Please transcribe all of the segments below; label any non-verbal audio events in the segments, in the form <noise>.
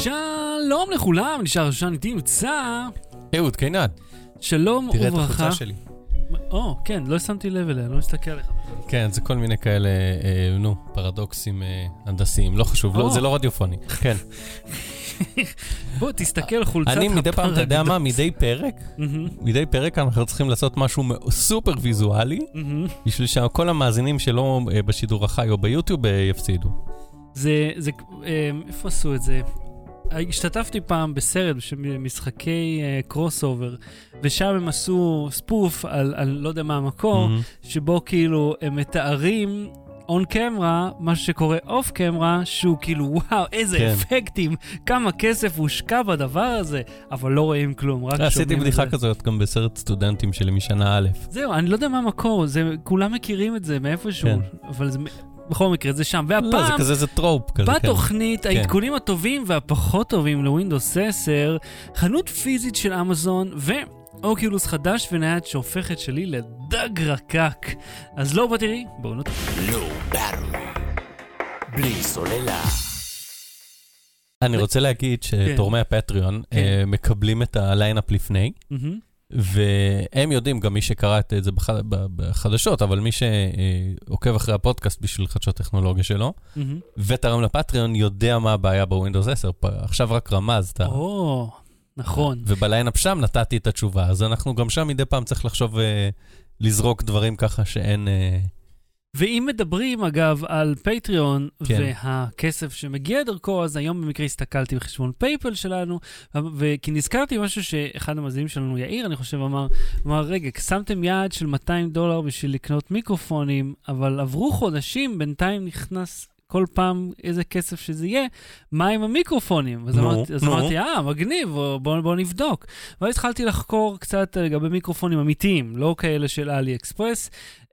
שלום לכולם, נשאר ראשון איתי נמצא. אהוד, קינן, שלום תראה את וברכה. החולצה שלי. או, כן, לא שמתי לב אליה, לא מסתכל עליך. כן, זה כל מיני כאלה, אה, נו, פרדוקסים אה, הנדסיים, לא חשוב, לא. זה לא רדיופוני. כן. <laughs> בוא, תסתכל חולצת אני מדי פעם, אתה יודע מה, מדי פרק, מדי פרק אנחנו צריכים לעשות משהו סופר ויזואלי. בשביל שכל המאזינים שלו אה, בשידור החי או ביוטיוב אה, יפסידו. זה, זה, אה, איפה עשו את זה? השתתפתי פעם בסרט של משחקי crossover, ושם הם עשו spoof על, על לא יודע מה המקור, מהמם. שבו כאילו הם מתארים on camera, מה שקורה off camera, שהוא כאילו וואו, איזה כן. אפקטים, כמה כסף הושקע בדבר הזה, אבל לא רואים כלום, רק שומעים את זה. עשיתי בדיחה כזאת גם בסרט סטודנטים שלי משנה א'. זהו, אני לא יודע מה המקור, זה, כולם מכירים את זה מאיפשהו, כן. אבל זה, בכל מקרה זה שם. לא, זה והפעם, כזה, זה trope כזה, כן. בתוכנית, העדכונים הטובים והפחות טובים ל Windows 10, חנות פיזית של Amazon ו Oculus חדש ונייד שהופך את שלי לדג רקק. אז לא battery, בואו נתחיל. לא. בלי סוללה. אני רוצה להגיד שתורמי ה Patreon כן. אה, מקבלים את ה lineup לפני. והם יודעים, גם מי שקרא את זה בח... בחדשות, אבל מי שעוקב אחרי הפודקאסט בשביל חדשות טכנולוגיה שלו, מהמם. ותרם ל Patreon, יודע מה הבעיה ב Windows 10. פ- עכשיו רק רמזת. או, נכון. וב lineup שם נתתי את התשובה, אז אנחנו גם שם מדי פעם צריך לחשוב אה, לזרוק דברים ככה שאין... אה, ואם מדברים אגב על Patreon כן. והכסף שמגיע דרכו, אז היום במקרה הסתכלתי בחשבון PayPal שלנו, וכי נזכרתי משהו שאחד המאזינים שלנו, יאיר, אני חושב, אמר, אמר, רגע, שמתם יעד של 200 דולר בשביל לקנות מיקרופונים, אבל עברו חודשים, בינתיים נכנס... כל פעם איזה כסף שזה יהיה, מה עם המיקרופונים? אז, נו, אמרתי, אז נו. אמרתי, אה, מגניב, בוא, בוא, בוא נבדוק. ואז התחלתי לחקור קצת לגבי מיקרופונים אמיתיים, לא כאלה של אלי אקספרס.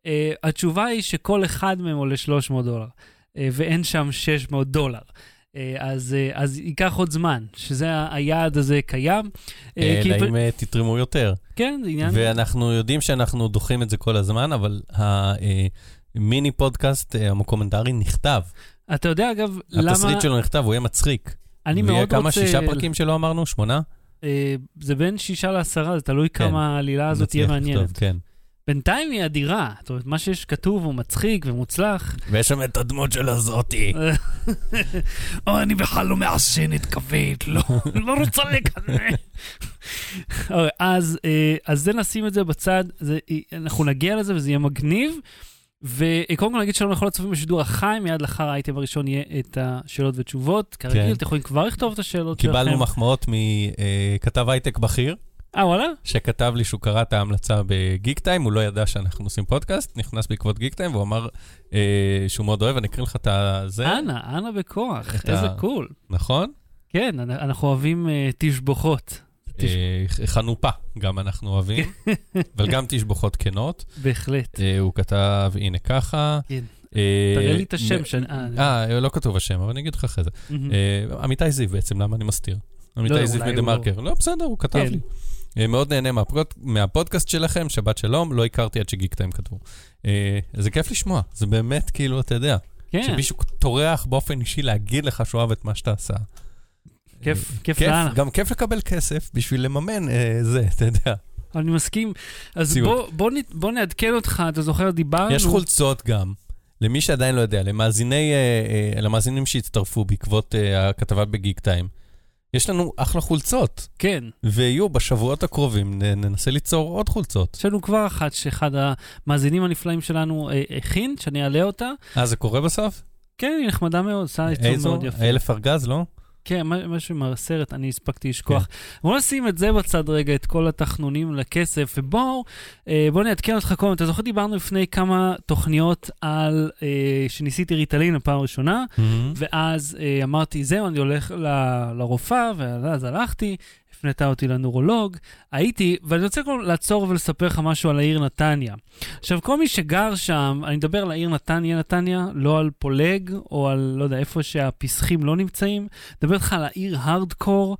Uh, התשובה היא שכל אחד מהם עולה 300 דולר, uh, ואין שם 600 דולר. Uh, אז, uh, אז ייקח עוד זמן, שזה היעד הזה קיים. Uh, אלא פ- אם אה, תתרמו יותר. כן, זה עניין... ואנחנו יודעים שאנחנו דוחים את זה כל הזמן, אבל המיני פודקאסט המוקומנטרי נכתב. אתה יודע, אגב, למה... התסריט שלו נכתב, הוא יהיה מצחיק. אני ויהיה מאוד כמה, רוצה... שישה פרקים שלו אמרנו? שמונה? Uh, זה בין שישה לעשרה, זה תלוי כן. כמה העלילה הזאת תהיה מעניינת. לכתוב, כן. בינתיים היא אדירה. זאת אומרת, מה שיש כתוב הוא מצחיק ומוצלח. ויש שם את הדמות של הזאתי. <laughs> או, אני בכלל לא מעשנת כבד, לא, לא רוצה לקנא. אז, אה, אז זה נשים את זה בצד, זה, אנחנו נגיע לזה וזה יהיה מגניב. וקודם כל נגיד שלום לכל הצופים בשידור החי, מיד לאחר האייטם הראשון יהיה את השאלות ותשובות. כרגיל, כן. אתם יכולים כבר לכתוב את השאלות שלכם. קיבלנו מחמאות מכתב הייטק בכיר, אה, וואלה? שכתב לי שהוא קרא את ההמלצה ב Geektime, הוא לא ידע שאנחנו עושים פודקאסט, נכנס בעקבות Geektime, והוא אמר אה, שהוא מאוד אוהב, אני אקריא לך את הזה, אנא, אנא בכוח, איזה ה- קול. נכון? כן, אנ- אנחנו אוהבים אה, תשבוכות. תש- אה, חנופה, גם אנחנו אוהבים, <laughs> אבל גם תשבוכות כנות. בהחלט. אה, הוא כתב, הנה ככה. כן. אה, תראה לי את השם שאני... אה, אה, לא כתוב השם, אבל אני אגיד לך אחרי זה. אה, עמיתי זיו בעצם, למה אני מסתיר? לא, עמיתי זיו מדה הוא מרקר. לא, בסדר, הוא כתב כן. לי. אה, מאוד נהנה מהפוד- מהפודקאסט שלכם, שבת שלום, לא הכרתי עד שגיק טיים כתבו. אה, זה כיף לשמוע, זה באמת כאילו, אתה יודע, כן, שמישהו טורח באופן אישי להגיד לך שהוא אוהב את מה שאתה עשה. כיף, אה, כיף לאללה. גם כיף לקבל כסף בשביל לממן אה, זה, אתה יודע. אני מסכים. אז ציוד. בוא, בוא, נ- בוא נעדכן אותך, אתה זוכר, דיברנו... יש חולצות גם. למי שעדיין לא יודע, למאזיני, אה, אה, למאזינים שהצטרפו בעקבות אה, הכתבה בגיק טיים, יש לנו אחלה חולצות, כן, ויהיו בשבועות הקרובים, ננסה ליצור עוד חולצות. יש לנו כבר אחת שאחד המאזינים הנפלאים שלנו אה, הכין, שאני אעלה אותה. אה, זה קורה בסוף? כן, היא נחמדה מאוד, עושה עיצוב? מאוד יפה. אלף ארגז, לא? כן, משהו עם הסרט, אני הספקתי לשכוח. בואו נשים את זה בצד רגע, את כל התחנונים לכסף, ובואו, אה, בואו נעדכן אותך קודם. אתה זוכר, דיברנו לפני כמה תוכניות על, אה, שניסיתי ריטלין הפעם הראשונה, ואז אה, אמרתי, זהו, אני הולך ל- לרופאה, ואז הלכתי, הפנתה אותי לנורולוג, הייתי, ואני רוצה קודם לעצור ולספר לך משהו על העיר נתניה. עכשיו, כל מי שגר שם, אני מדבר על העיר נתניה, נתניה, לא על פולג, או על, לא יודע, איפה שהפסחים לא נמצאים, מדבר איתך על העיר הארדקור.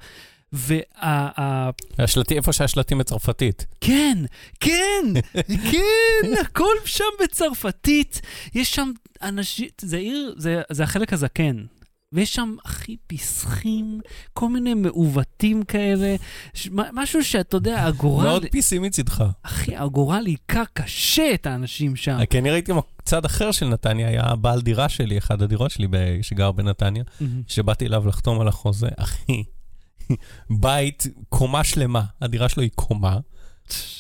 וה... השלטי, איפה שהשלטים בצרפתית. כן, כן, <laughs> כן, הכל שם בצרפתית. יש שם אנשים, זה עיר, זה, זה החלק הזקן. ויש שם הכי פיסחים, כל מיני מעוותים כאלה, ש- משהו שאתה יודע, הגורל, מאוד PC מצידך. אחי, הגורל היכה קשה את האנשים שם. כי אני ראיתי צד אחר של נתניה, היה בעל דירה שלי, אחת הדירות שלי שגר בנתניה. שבאתי אליו לחתום על החוזה, אחי, בית, קומה שלמה, הדירה שלו היא קומה,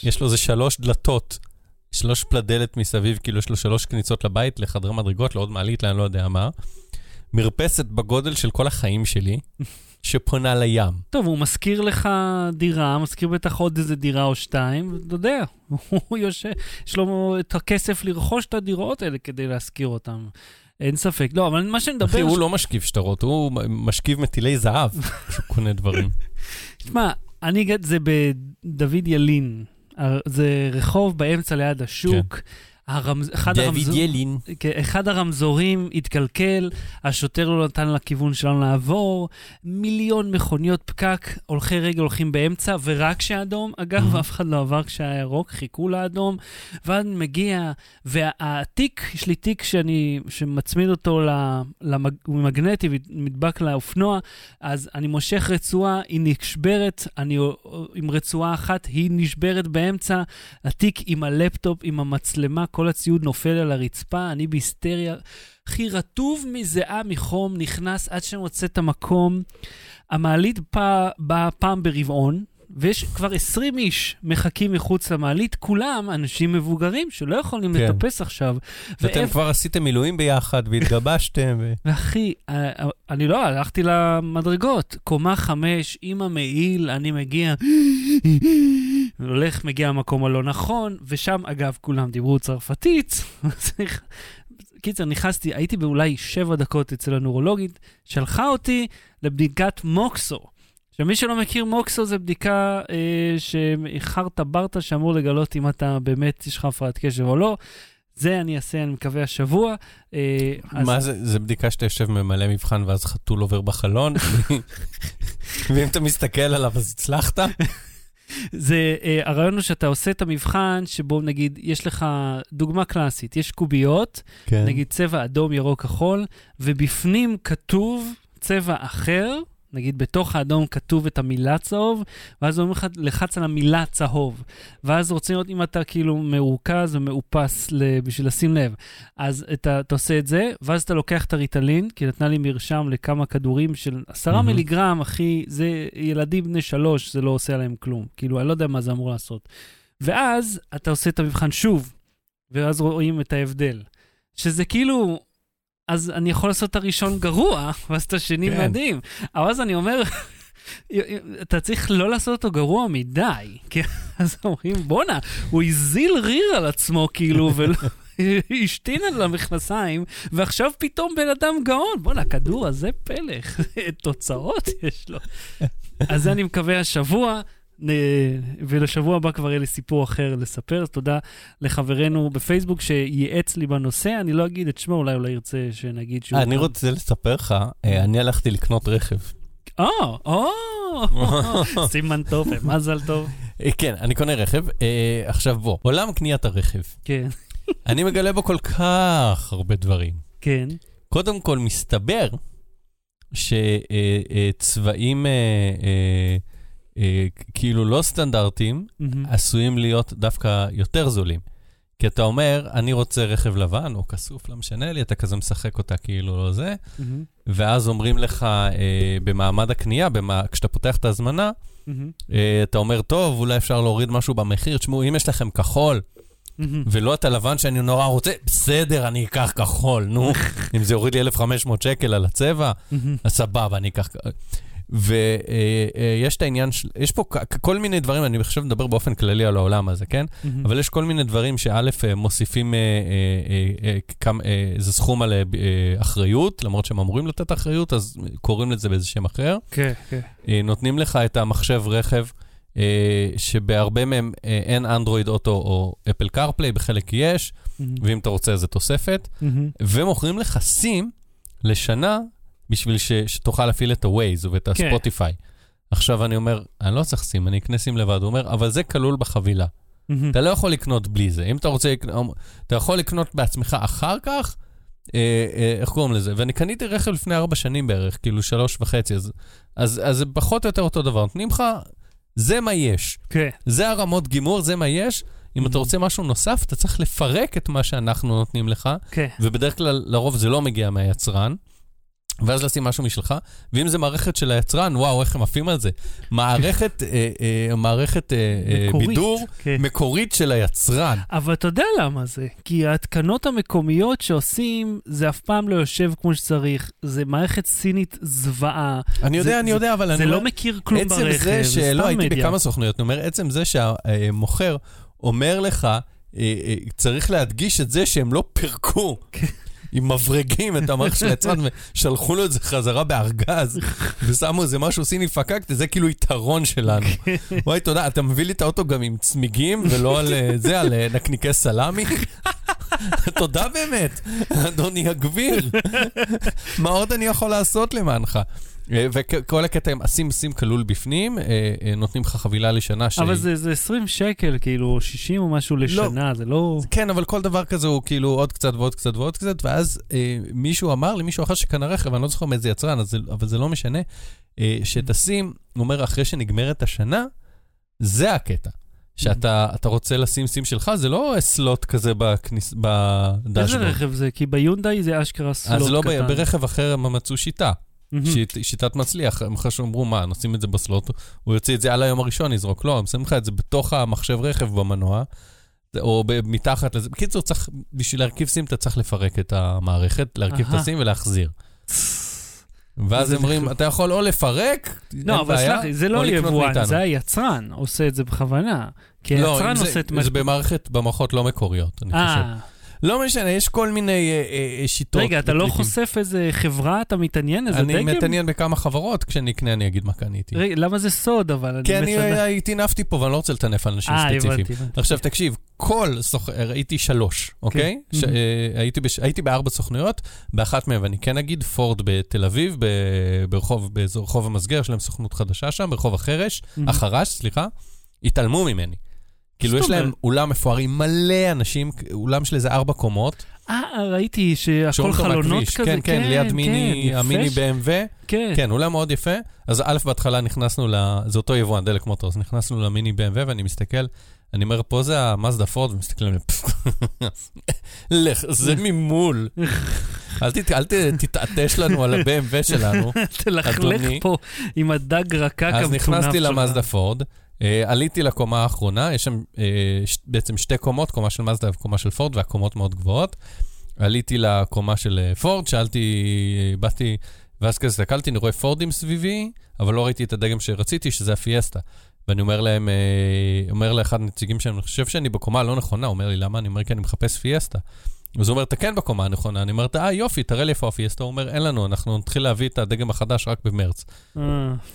יש לו איזה שלוש דלתות, שלוש פלדלת מסביב, כאילו יש לו שלוש כניסות לבית, לחדרי מדרגות, לעוד מעלית, לאני לא יודע מה. מרפסת בגודל של כל החיים שלי, <laughs> שפונה לים. טוב, הוא מזכיר לך דירה, מזכיר בטח עוד איזה דירה או שתיים, אתה יודע, <laughs> הוא יושב, יש לו את הכסף לרכוש את הדירות האלה כדי להשכיר אותן. אין ספק. לא, אבל מה שאני מדבר... אחי, הוא לא משכיב שטרות, הוא משכיב מטילי זהב <laughs> כשהוא קונה דברים. תשמע, אני הגעתי, זה בדוד ילין. זה רחוב באמצע ליד השוק. הרמז... אחד, דוד הרמז... ילין. כן, אחד הרמזורים התקלקל, השוטר לא נתן לכיוון שלנו לעבור, מיליון מכוניות פקק, הולכי רגל הולכים באמצע, ורק כשאדום, אגב, Mhm. אף אחד לא עבר כשהיה ירוק, חיכו לאדום, ואז מגיע, והתיק, יש לי תיק שאני, שמצמיד אותו למג... הוא מגנטי ונדבק לאופנוע, אז אני מושך רצועה, היא נשברת, אני עם רצועה אחת, היא נשברת באמצע, התיק עם הלפטופ, עם המצלמה, כל הציוד נופל על הרצפה, אני בהיסטריה. אחי, רטוב מזיעה מחום, נכנס עד שמוצא את המקום. המעלית באה בא פעם ברבעון, ויש כבר 20 איש מחכים מחוץ למעלית, כולם אנשים מבוגרים שלא יכולים כן. לטפס עכשיו. ואתם ואיפה- כבר עשיתם מילואים ביחד והתגבשתם. ו- <laughs> ואחי, אה, אה, אני לא, הלכתי למדרגות, קומה חמש, עם המעיל, אני מגיע, הולך, מגיע למקום הלא נכון, ושם, אגב, כולם דיברו צרפתית. <laughs> קיצר, נכנסתי, הייתי באולי שבע דקות אצל הנורולוגית, שלחה אותי לבדיקת מוקסו. עכשיו, מי שלא מכיר, מוקסו זה בדיקה אה, שחרטה ברטה שאמור לגלות אם אתה באמת, יש לך הפרעת קשב או לא. זה אני אעשה, אני מקווה, השבוע. אה, אז- מה זה, זה בדיקה שאתה יושב ממלא מבחן ואז חתול עובר בחלון? <laughs> ואם אתה מסתכל עליו אז הצלחת? זה, uh, הרעיון הוא שאתה עושה את המבחן שבו נגיד, יש לך דוגמה קלאסית, יש קוביות, כן. נגיד צבע אדום, ירוק, כחול, ובפנים כתוב צבע אחר, נגיד בתוך האדום כתוב את המילה צהוב, ואז אומרים לך, לחץ על המילה צהוב. ואז רוצים לראות אם אתה כאילו מרוכז ומאופס בשביל לשים לב. אז אתה, אתה עושה את זה, ואז אתה לוקח את הריטלין, כי נתנה לי מרשם לכמה כדורים של עשרה מהמם. מיליגרם, אחי, זה ילדים בני שלוש, זה לא עושה עליהם כלום. כאילו, אני לא יודע מה זה אמור לעשות. ואז אתה עושה את המבחן שוב, ואז רואים את ההבדל. שזה כאילו, אז אני יכול לעשות את הראשון גרוע, ואז את השני כן. מדהים. אבל אז אני אומר, <laughs> אתה צריך לא לעשות אותו גרוע מדי. <laughs> כי אז אומרים, בואנה, הוא הזיל ריר על עצמו, כאילו, <laughs> ולא... השתין על המכנסיים, ועכשיו פתאום בן אדם גאון. בואנה, הכדור הזה פלך, תוצאות יש לו. אז זה אני מקווה השבוע. אה, ולשבוע הבא כבר יהיה לי סיפור אחר לספר. אז תודה לחברנו בפייסבוק שייעץ לי בנושא. אני לא אגיד את שמו, אולי הוא לא ירצה שנגיד שהוא... אני רוצה לספר לך, אה, אני הלכתי לקנות רכב. או, או, <laughs> סימן טוב, מזל טוב. אה, כן, אני קונה רכב. אה, עכשיו בוא, עולם קניית הרכב. כן, אני מגלה בו כל כך הרבה דברים. כן. קודם כל, מסתבר שצבעים כאילו לא סטנדרטיים מהמם. עשויים להיות דווקא יותר זולים. כי אתה אומר, אני רוצה רכב לבן או כסוף, לא משנה לי, אתה כזה משחק אותה כאילו לא זה, מהמם. ואז אומרים לך אה, במעמד הקנייה, במה, כשאתה פותח את ההזמנה, מהמם. אה, אתה אומר, טוב, אולי אפשר להוריד משהו במחיר. תשמעו, אם יש לכם כחול, מהמם. ולא את הלבן שאני נורא רוצה, בסדר, אני אקח כחול, נו. <laughs> אם זה יוריד לי 1,500 שקל על הצבע, מהמם. אז סבבה, אני אקח... ויש את העניין, יש פה כל מיני דברים, אני עכשיו מדבר באופן כללי על העולם הזה, כן? מהמם. אבל יש כל מיני דברים שא', אה, מוסיפים אה, אה, אה, איזה סכום על אחריות, למרות שהם אמורים לתת אחריות, אז קוראים לזה באיזה שם אחר. כן, כן. אה, נותנים לך את המחשב רכב, שבהרבה מהם אין אנדרואיד אוטו או אפל קרפליי, בחלק יש, מהמם. ואם אתה רוצה איזה תוספת, מהמם. ומוכרים לך סים לשנה בשביל ש, שתוכל להפעיל את ה-Waze ואת כן. הספוטיפיי. עכשיו אני אומר, אני לא צריך סים, אני אקנה סים לבד. הוא אומר, אבל זה כלול בחבילה. מהמם. אתה לא יכול לקנות בלי זה. אם אתה רוצה, אתה יכול לקנות בעצמך אחר כך, אה, אה, איך קוראים לזה? ואני קניתי רכב לפני ארבע שנים בערך, כאילו שלוש וחצי, אז, אז, אז זה פחות או יותר אותו דבר. נותנים לך, זה מה יש. כן. זה הרמות גימור, זה מה יש. אם אתה. רוצה משהו נוסף, אתה צריך לפרק את מה שאנחנו נותנים לך, כן. ובדרך כלל, לרוב זה לא מגיע מהיצרן. ואז לשים משהו משלך, ואם זה מערכת של היצרן, וואו, איך הם עפים על זה. מערכת, אה, אה, מערכת אה, אה, מקורית. בידור כן. מקורית של היצרן. אבל אתה יודע למה זה. כי ההתקנות המקומיות שעושים, זה אף פעם לא יושב כמו שצריך. זה מערכת סינית זוועה. אני יודע, זה- אני יודע, אבל אני זה לא מכיר כלום עצם ברכב, זה זה שלא סתם הייתי מדיה. בכמה סוכנויות, אני אומר, עצם זה שהמוכר אומר לך, אה, אה, צריך להדגיש את זה שהם לא פירקו. עם מברגים את המערכת של היצרן ושלחו לו את זה חזרה בארגז ושמו איזה משהו סיני פקקטה, זה כאילו יתרון שלנו. וואי, תודה, אתה מביא לי את האוטו גם עם צמיגים ולא על אה, זה, על אה, נקניקי סלמי? תודה באמת, אדוני הגביר. מה עוד אני יכול לעשות למענך? אה, וכל הקטע עם אשים שים כלול בפנים, אה, אה, נותנים לך חבילה לשנה שהיא... אבל זה, זה 20 שקל, כאילו, 60 או משהו לשנה, זה לא... כן, אבל כל דבר כזה הוא כאילו עוד קצת ועוד קצת ועוד קצת, ואז אה, מישהו אמר לי, מישהו אחר שקנה רכב, אני לא זוכר מאיזה יצרן, אז זה, אבל זה לא משנה, אה, שתשים, הוא אומר, אחרי שנגמרת השנה, זה הקטע. שאתה אתה רוצה לשים סים שלך, זה לא סלוט כזה בכניס, איזה בדשבורד. רכב זה? כי ביונדאי זה אשכרה סלוט אז לא, קטן. ברכב אחר הם מצאו שיטה. שיט, שיטת מצליח. הם אחרי שאמרו, מה, נשים את זה בסלוט, הוא יוציא את זה על היום הראשון, יזרוק. לא, הם שמים לך את זה בתוך המחשב רכב במנוע, או מתחת לזה. בקיצור, צריך, בשביל להרכיב סים אתה צריך לפרק את המערכת, להרכיב את. הסים ולהחזיר. ואז הם אומרים. אתה יכול או לפרק, לא, אבל סלח לי, זה לא יבואן. זה היצרן עושה את זה בכוונה. כי לא, היצרן עושה את זה במערכת, במערכות לא מקוריות, אני חושב. אה, לא משנה, יש כל מיני אה, אה, אה, שיטות. רגע, אתה לא. חושף איזה חברה? אתה מתעניין? איזה דגם? אני מתעניין בכמה חברות, כשאני אקנה אני אגיד מה קניתי. רגע, למה זה סוד, אבל? כי אני מצדק. הייתי נפתי פה ואני לא רוצה לטנף על אנשים אה, ספציפיים. עכשיו תקשיב, כל סוכ... ראיתי שלוש, אוקיי? ש... מהמם. אה, הייתי, בש... הייתי בארבע סוכנויות, באחת מהן, ואני כן אגיד, פורד בתל אביב, ב... ברחוב, באזור רחוב המסגר, יש להם סוכנות חדשה שם, ברחוב החרש, מהמם. החרש, סליחה, התעלמו ממני. כאילו, יש להם? אולם מפואר עם מלא אנשים, אולם של איזה ארבע קומות. אה, ראיתי שהכל חלונות. כזה. כן, כן, ליד מיני, יפה המיני BMW. כן. כן, אולם מאוד יפה. אז א', בהתחלה נכנסנו ל... זה אותו יבואן, דלק מוטורס, נכנסנו למיני BMW ואני מסתכל, אני אומר, פה זה המאזדה פורד, ומסתכלים עליהם, לך, זה ממול. אל תתעטש לנו על ה-BMW שלנו. תלכלך אדוני. פה עם הדג רקק אז המטונף נכנסתי שלך. למאזדה פורד, עליתי לקומה האחרונה, יש שם אה, ש- בעצם שתי קומות, קומה של מאזדה וקומה של פורד, והקומות מאוד גבוהות. עליתי לקומה של פורד, שאלתי, אה, באתי, ואז כזה הסתכלתי, אני רואה פורדים סביבי, אבל לא ראיתי את הדגם שרציתי, שזה הפיאסטה. ואני אומר להם, אה, אומר לאחד הנציגים שלהם, אני חושב שאני בקומה הלא נכונה, הוא אומר לי, למה? אני אומר, כי אני מחפש פיאסטה. אז הוא אומר, אתה כן בקומה הנכונה. אני אומר, אה, יופי, תראה לי איפה הפיאסטה. הוא אומר, אין לנו, אנחנו נתחיל להביא את הדגם החדש רק במרץ. אה,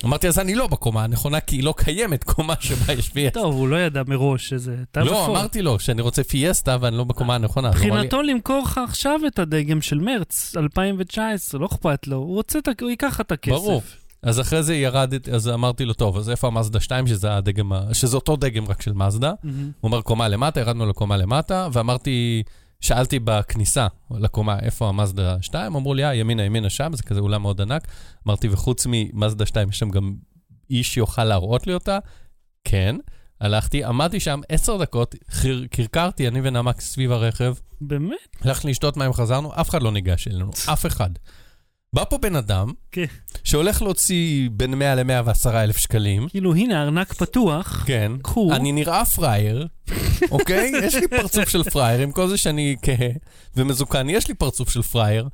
אמרתי, אז אני לא בקומה הנכונה, כי היא לא קיימת קומה שבה יש <laughs> פיאסטה. טוב, הוא לא ידע מראש שזה... לא. אמרתי לו שאני רוצה פיאסטה ואני לא בקומה הנכונה. מבחינתו למכור לך עכשיו את הדגם של מרץ 2019, לא אכפת לו, הוא רוצה, הוא ייקח את הכסף. ברור. אז אחרי זה ירדתי, אז אמרתי לו, טוב, אז איפה המאזדה 2, שזה הדגם, שזה אותו דגם רק של מאזדה? מהמם. הוא אומר, קומה למטה, ירדנו לקומה למטה, ואמרתי, שאלתי בכניסה לקומה, איפה המאזדה 2? אמרו לי, אה, ימינה, ימינה שם, זה כזה אולם מאוד ענק. אמרתי, וחוץ ממאזדה 2, יש שם גם איש שיוכל להראות לי אותה? כן. הלכתי, עמדתי שם עשר דקות, חיר- קרקרתי, אני ונעמה סביב הרכב, באמת? הלכתי לשתות מים, חזרנו, אף אחד לא ניגש אלינו, אף אחד. בא פה בן אדם, כן. שהולך להוציא בין 100 ל-110 אלף שקלים, כאילו, הנה, ארנק פתוח, כן, קחו. אני נראה פראייר, אוקיי? <laughs> יש לי פרצוף של פראייר, עם כל זה שאני כהה ומזוקן, יש לי פרצוף של פראייר,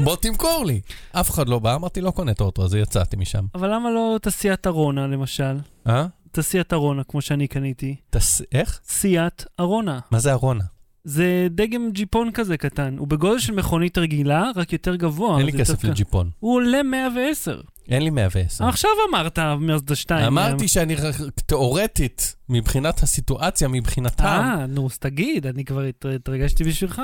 בוא תמכור לי. אף אחד לא בא, אמרתי, לא קונה את האוטו הזה, יצאתי משם. אבל למה לא תעשיית ארונה, למשל? אה? תעשיית ארונה, כמו שאני קניתי. תס... איך? סיאט ארונה. מה זה ארונה? זה דגם ג'יפון כזה קטן. הוא בגודל של מכונית רגילה, רק יותר גבוה. אין לי יותר כסף קל. לג'יפון. הוא עולה 110. אין לי 110. עכשיו אמרת מזדה 2. אמרתי שאני ר- תיאורטית, מבחינת הסיטואציה, מבחינתם, אה, נו, אז תגיד, אני כבר הת- התרגשתי בשבילך.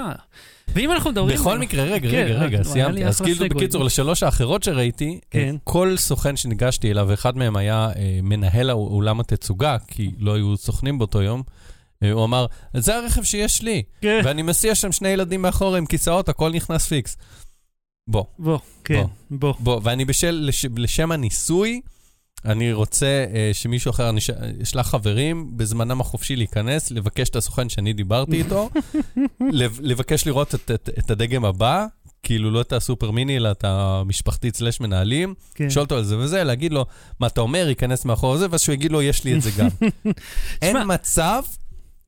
ואם אנחנו מדברים... בכל מקרה, רגע, כן, רגע, רק- רגע, סיימתי. אז כאילו. בקיצור, לשלוש האחרות שראיתי, כן. כל סוכן שניגשתי אליו, ואחד מהם היה אה, מנהל האולם התצוגה, כי לא היו סוכנים באותו יום, אה, הוא אמר, זה הרכב שיש לי, כן. ואני מסיע שם שני ילדים מאחור עם כיסאות, הכל נכנס פיקס. בוא, בוא, כן, בוא. בוא, ואני בשל, לש, לשם הניסוי, אני רוצה אה, שמישהו אחר, אני אשלח חברים בזמנם החופשי להיכנס, לבקש את הסוכן שאני דיברתי איתו, <laughs> לב, לבקש לראות את, את, את הדגם הבא, כאילו לא את הסופר מיני, אלא את המשפחתית סלש מנהלים, כן. לשאול אותו על זה וזה, להגיד לו, מה אתה אומר, ייכנס מאחור זה, ואז שהוא יגיד לו, יש לי את זה גם. <laughs> אין מצב,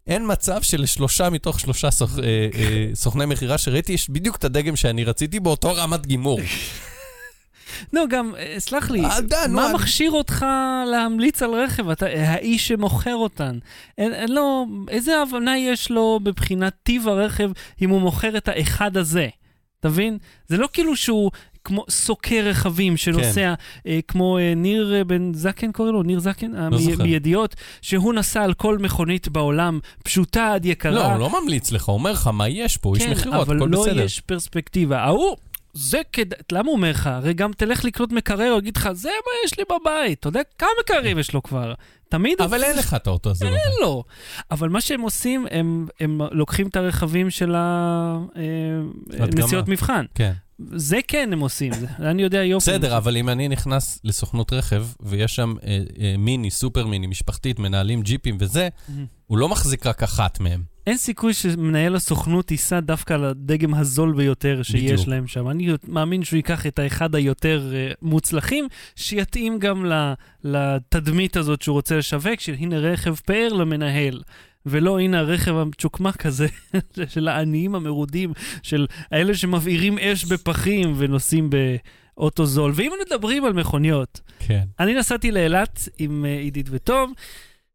אין מצב שלשלושה מתוך שלושה סוכ, אה, אה, סוכני מכירה שראיתי, יש בדיוק את הדגם שאני רציתי באותו רמת גימור. <laughs> לא, גם, אה, סלח לי, נו, מה מכשיר אותך להמליץ על רכב? אתה האיש שמוכר אותן. אין, אין לו, איזה הבנה יש לו מבחינת טיב הרכב אם הוא מוכר את האחד הזה? אתה מבין? זה לא כאילו שהוא כמו סוקר רכבים שנוסע, כן. אה, כמו אה, ניר אה, בן זקן קוראים לו? ניר זקן? אה, לא מ- זוכר. מידיעות, שהוא נסע על כל מכונית בעולם, פשוטה עד יקרה. לא, הוא לא ממליץ לך, הוא אומר לך מה יש פה, כן, מכירות, אבל הכל לא בסדר. יש פרספקטיבה. ההוא, זה כדאי, למה הוא אומר לך? הרי גם תלך לקנות מקרר, הוא יגיד לך, זה מה יש לי בבית. אתה יודע כמה מקררים יש לו כבר? תמיד אבל אין לך את האוטו הזה. אין לו. אבל מה שהם עושים, הם, הם לוקחים את הרכבים של. הנסיעות מבחן. כן. זה כן הם עושים, זה, אני יודע יופי. בסדר, אבל אם אני נכנס לסוכנות רכב, ויש שם אה, אה, מיני, סופר מיני, משפחתית, מנהלים ג'יפים וזה, הוא לא מחזיק רק אחת מהם. אין סיכוי שמנהל הסוכנות ייסע דווקא לדגם הזול ביותר שיש בדיוק. להם שם. אני מאמין שהוא ייקח את האחד היותר אה, מוצלחים, שיתאים גם ל- לתדמית הזאת שהוא רוצה לשווק, של הנה רכב פאר למנהל. ולא, הנה הרכב המצ'וקמק הזה <laughs> של העניים המרודים, של האלה שמבעירים אש בפחים ונוסעים באוטו זול. ואם מדברים על מכוניות, כן. אני נסעתי לאילת עם אה, עידית וטום,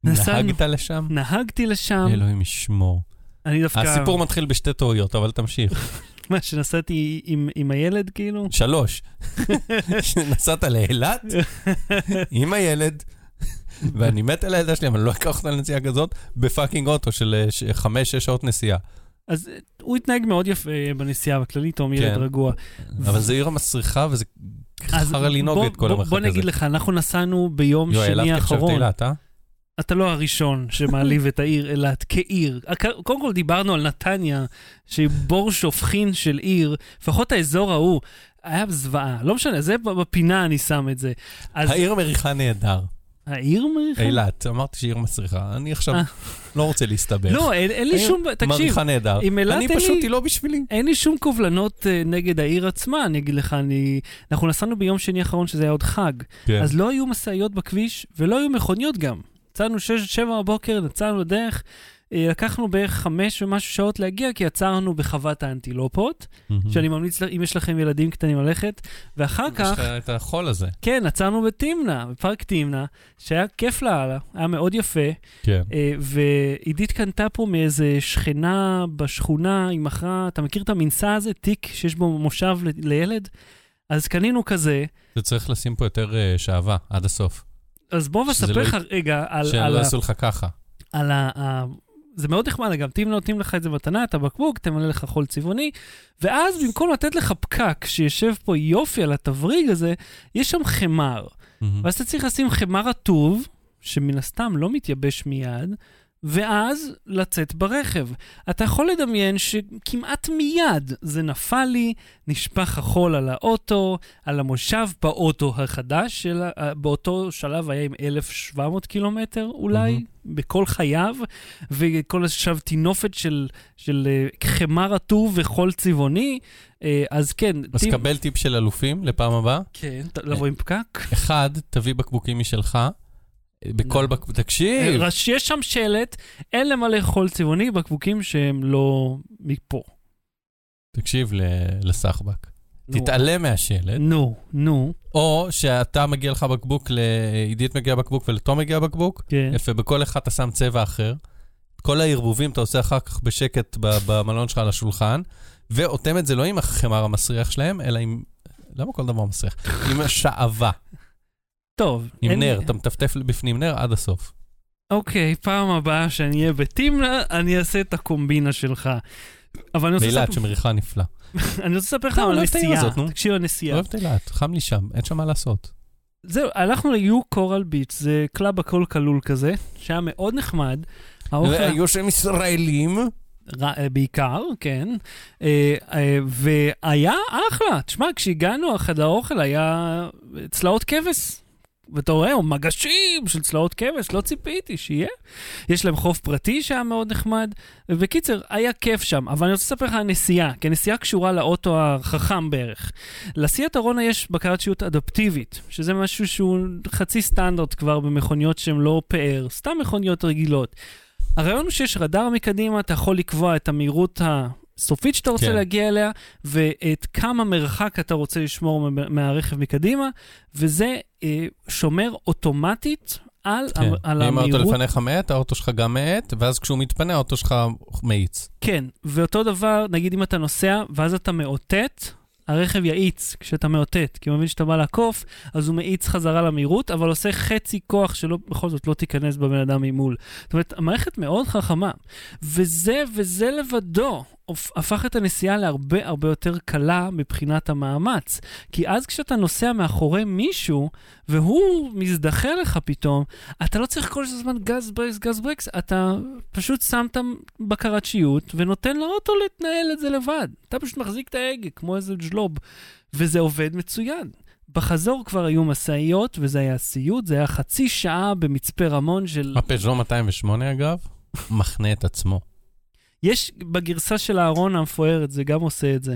נסענו- נהגת לשם? נהגתי לשם, אלוהים ישמור. אני דווקא... הסיפור מתחיל בשתי טעויות, אבל תמשיך. <laughs> מה, שנסעתי עם, עם הילד, כאילו? שלוש. <laughs> נסעת לאילת עם הילד, <laughs> ואני מת על הילדה שלי, אבל אני לא אקח אותה לנסיעה כזאת, בפאקינג אוטו של אה, ש- חמש-שש שעות נסיעה. אז אה, הוא התנהג מאוד יפה אה, בנסיעה בכללי, תום ילד כן. רגוע. אבל זה עיר המסריחה, וזה חרא לנהוג בוא- את כל בוא- המרחק בוא הזה. נגיד לך, אנחנו נסענו ביום יואי, שני האחרון. אילת, אה? אתה לא הראשון שמעליב את העיר אילת כעיר. קודם כל דיברנו על נתניה, שהיא בור שופכין של עיר, לפחות האזור ההוא. היה זוועה, לא משנה, זה בפינה אני שם את זה. אז העיר מריחה נהדר. העיר מריחה? אילת, אמרתי שהיא עיר מסריחה. אני עכשיו אה. לא רוצה להסתבך. לא, אין, אין לי העיר שום, תקשיב, מריחה נהדר. עם אילת אני פשוט, היא לא בשבילי. אין לי שום קובלנות uh, נגד העיר עצמה, אני אגיד לך, אני... אנחנו נסענו ביום שני האחרון, שזה היה עוד חג, כן. אז לא היו משאיות בכביש, ולא היו מכוניות גם. יצאנו 6-7 בבוקר, יצאנו לדרך, אה, לקחנו בערך 5 ומשהו שעות להגיע, כי עצרנו בחוות האנטילופות, מהמם. שאני ממליץ, אם יש לכם ילדים קטנים ללכת, ואחר יש כך, לך את החול הזה. כן, עצרנו בתמנע, בפארק תמנע, שהיה כיף לאללה, היה מאוד יפה, כן. אה, ועידית קנתה פה מאיזה שכנה בשכונה, היא מכרה, אתה מכיר את המנסה הזה, תיק שיש בו מושב ל- לילד? אז קנינו כזה, זה צריך לשים פה יותר אה, שעווה, עד הסוף. אז בוא נספר לא לך רגע על, לא ה- יעשו לך ככה. על. זה מאוד נחמד, אגב, אם נותנים לך את זה מתנה, את הבקבוק, תמלא לך חול צבעוני, ואז במקום לתת לך פקק שיושב פה יופי על התבריג הזה, יש שם חמר. מהמם. ואז אתה צריך לשים חמר רטוב, שמן הסתם לא מתייבש מיד, ואז לצאת ברכב. אתה יכול לדמיין שכמעט מיד זה נפל לי, נשפך החול על האוטו, על המושב באוטו החדש, של, ה- באותו שלב היה עם 1,700 קילומטר אולי, מהמם. בכל חייו, וכל עכשיו טינופת של, של אה, חמר רטוב וחול צבעוני. אה, אז כן, אז טיפ- קבל טיפ של אלופים לפעם הבאה. כן, לבוא עם פקק. אחד, תביא בקבוקים משלך. בכל לא. בקבוק, תקשיב, אה, יש שם שלט, אין למלא חול צבעוני בקבוקים שהם לא מפה. תקשיב לסחבק. תתעלם מהשלט, נו, נו, או שאתה מגיע לך בקבוק, לעידית מגיע בקבוק ולתום מגיע בקבוק, כן. יפה, בכל אחד אתה שם צבע אחר. כל הערבובים אתה עושה אחר כך בשקט במלון שלך על השולחן, ואוטם את זה לא עם החמר המסריח שלהם, אלא עם... למה כל דבר מסריח? עם השעווה, טוב. עם אין- נר, אתה מטפטף בפנים נר עד הסוף. אוקיי, פעם הבאה שאני אהיה בתמנה, אני אעשה את הקומבינה שלך. אבל אני רוצה באילת שמריחה נפלא. <laughs> אני רוצה לספר לך לא, על הנסיעה. תקשיב, הנסיעה. אוהב את אילת, חם לי שם, אין שם מה לעשות. זהו, הלכנו ל-U Coral Beach, זה club הכל כלול כזה, שהיה מאוד נחמד, היו שם ישראלים. אה, בעיקר, כן. אה, אה, והיה אחלה. תשמע, כשהגענו, חדר האוכל היה צלעות כבש. ואתה רואה, או מגשים של צלעות כבש, לא ציפיתי שיהיה. יש להם חוף פרטי שהיה מאוד נחמד. ובקיצר, היה כיף שם. אבל אני רוצה לספר לך על הנסיעה, כי הנסיעה קשורה לאוטו החכם בערך. לסיאט ארונה יש בקרת שירות אדפטיבית, שזה משהו שהוא חצי סטנדרט כבר במכוניות שהן לא פאר, סתם מכוניות רגילות. הרעיון הוא שיש רדאר מקדימה, אתה יכול לקבוע את המהירות הסופית שאתה רוצה כן. להגיע אליה, ואת כמה מרחק אתה רוצה לשמור מה- מהרכב מקדימה, וזה אה, שומר אוטומטית על, כן. על אם האוטו המהירות. לפניך מאט, האוטו שלך גם מאט, ואז כשהוא מתפנה, האוטו שלך מאיץ. כן, ואותו דבר, נגיד אם אתה נוסע, ואז אתה מאותת, הרכב יאיץ כשאתה מאותת, כי הוא מבין שאתה בא לעקוף, אז הוא מאיץ חזרה למהירות, אבל עושה חצי כוח שלא, בכל זאת לא תיכנס בבן אדם ממול. זאת אומרת, המערכת מאוד חכמה. וזה, וזה לבדו, הפך את הנסיעה להרבה הרבה יותר קלה מבחינת המאמץ. כי אז כשאתה נוסע מאחורי מישהו, והוא מזדחה לך פתאום, אתה לא צריך כל הזמן גז ברקס, גז ברקס, אתה פשוט שם את בקרת שיוט ונותן לאוטו להתנהל את זה לבד. אתה פשוט מחזיק את ההגה כמו איזה ג'לוב, וזה עובד מצוין. בחזור כבר היו משאיות, וזה היה סיוט, זה היה חצי שעה במצפה רמון של... הפז'ו 208 אגב, <laughs> מחנה את עצמו. יש בגרסה של הארון המפוארת, זה גם עושה את זה.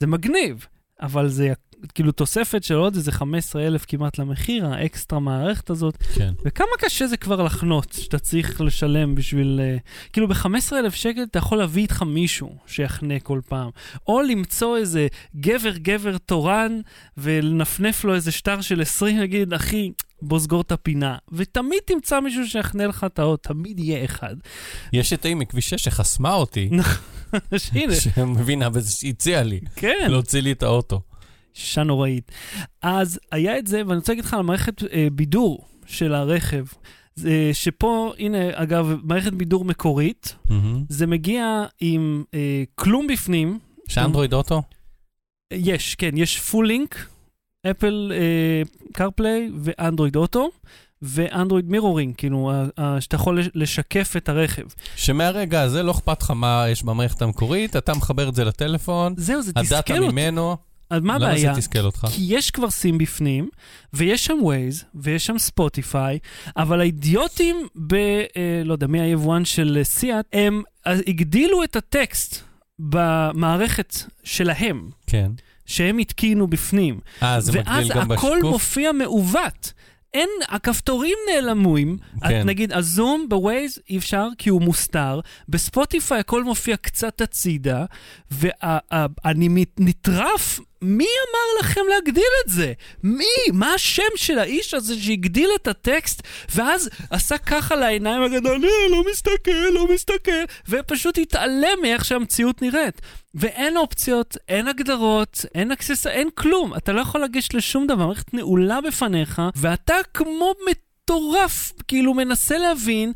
זה מגניב, אבל זה כאילו תוספת של עוד איזה 15 אלף כמעט למחיר, האקסטרה מערכת הזאת. כן. וכמה קשה זה כבר לחנות, שאתה צריך לשלם בשביל... Uh, כאילו ב-15,000 שקל אתה יכול להביא איתך מישהו שיחנה כל פעם. או למצוא איזה גבר-גבר תורן ולנפנף לו איזה שטר של 20, נגיד, אחי, בוא סגור את הפינה. ותמיד תמצא מישהו שיחנה לך את האוטו, תמיד יהיה אחד. יש את ההיא מכביש 6 שחסמה אותי, הנה, שמבינה, והציעה לי, כן. להוציא לי את האוטו. אישה נוראית. אז היה את זה, ואני רוצה להגיד לך על מערכת אה, בידור של הרכב. זה, שפה, הנה, אגב, מערכת בידור מקורית, מהמם. זה מגיע עם אה, כלום בפנים. יש אנדרואיד אוטו? יש, כן, יש פול לינק, אפל קרפליי ואנדרואיד אוטו, ו Android mirroring, כאילו, שאתה יכול לש- לשקף את הרכב. שמהרגע הזה לא אכפת לך מה יש במערכת המקורית, אתה מחבר את זה לטלפון, זהו, זה הדאטה תסכל אותי. ממנו, אז מה למה הבעיה? זה תסכל אותך? כי יש כבר סים בפנים, ויש שם Waze, ויש שם Spotify, אבל האידיוטים ב... אה, לא יודע, מי היבואן של אה, Seat, הם אה, הגדילו את הטקסט במערכת שלהם, כן. שהם התקינו בפנים. אה, זה ואז מגדיל גם הכל בשיקוף? מופיע מעוות. אין, הכפתורים נעלמים, כן. את, נגיד הזום ב Waze אי אפשר כי הוא מוסתר, ב Spotify הכל מופיע קצת הצידה, ואני נטרף, מי אמר לכם להגדיל את זה? מי? מה השם של האיש הזה שהגדיל את הטקסט, ואז עשה ככה לעיניים הגדול, "אה, לא מסתכל, לא מסתכל, ופשוט התעלם מאיך שהמציאות נראית. ואין אופציות, אין הגדרות, אין access, אין כלום. אתה לא יכול לגשת לשום דבר, המערכת נעולה בפניך, ואתה כמו מטורף, כאילו מנסה להבין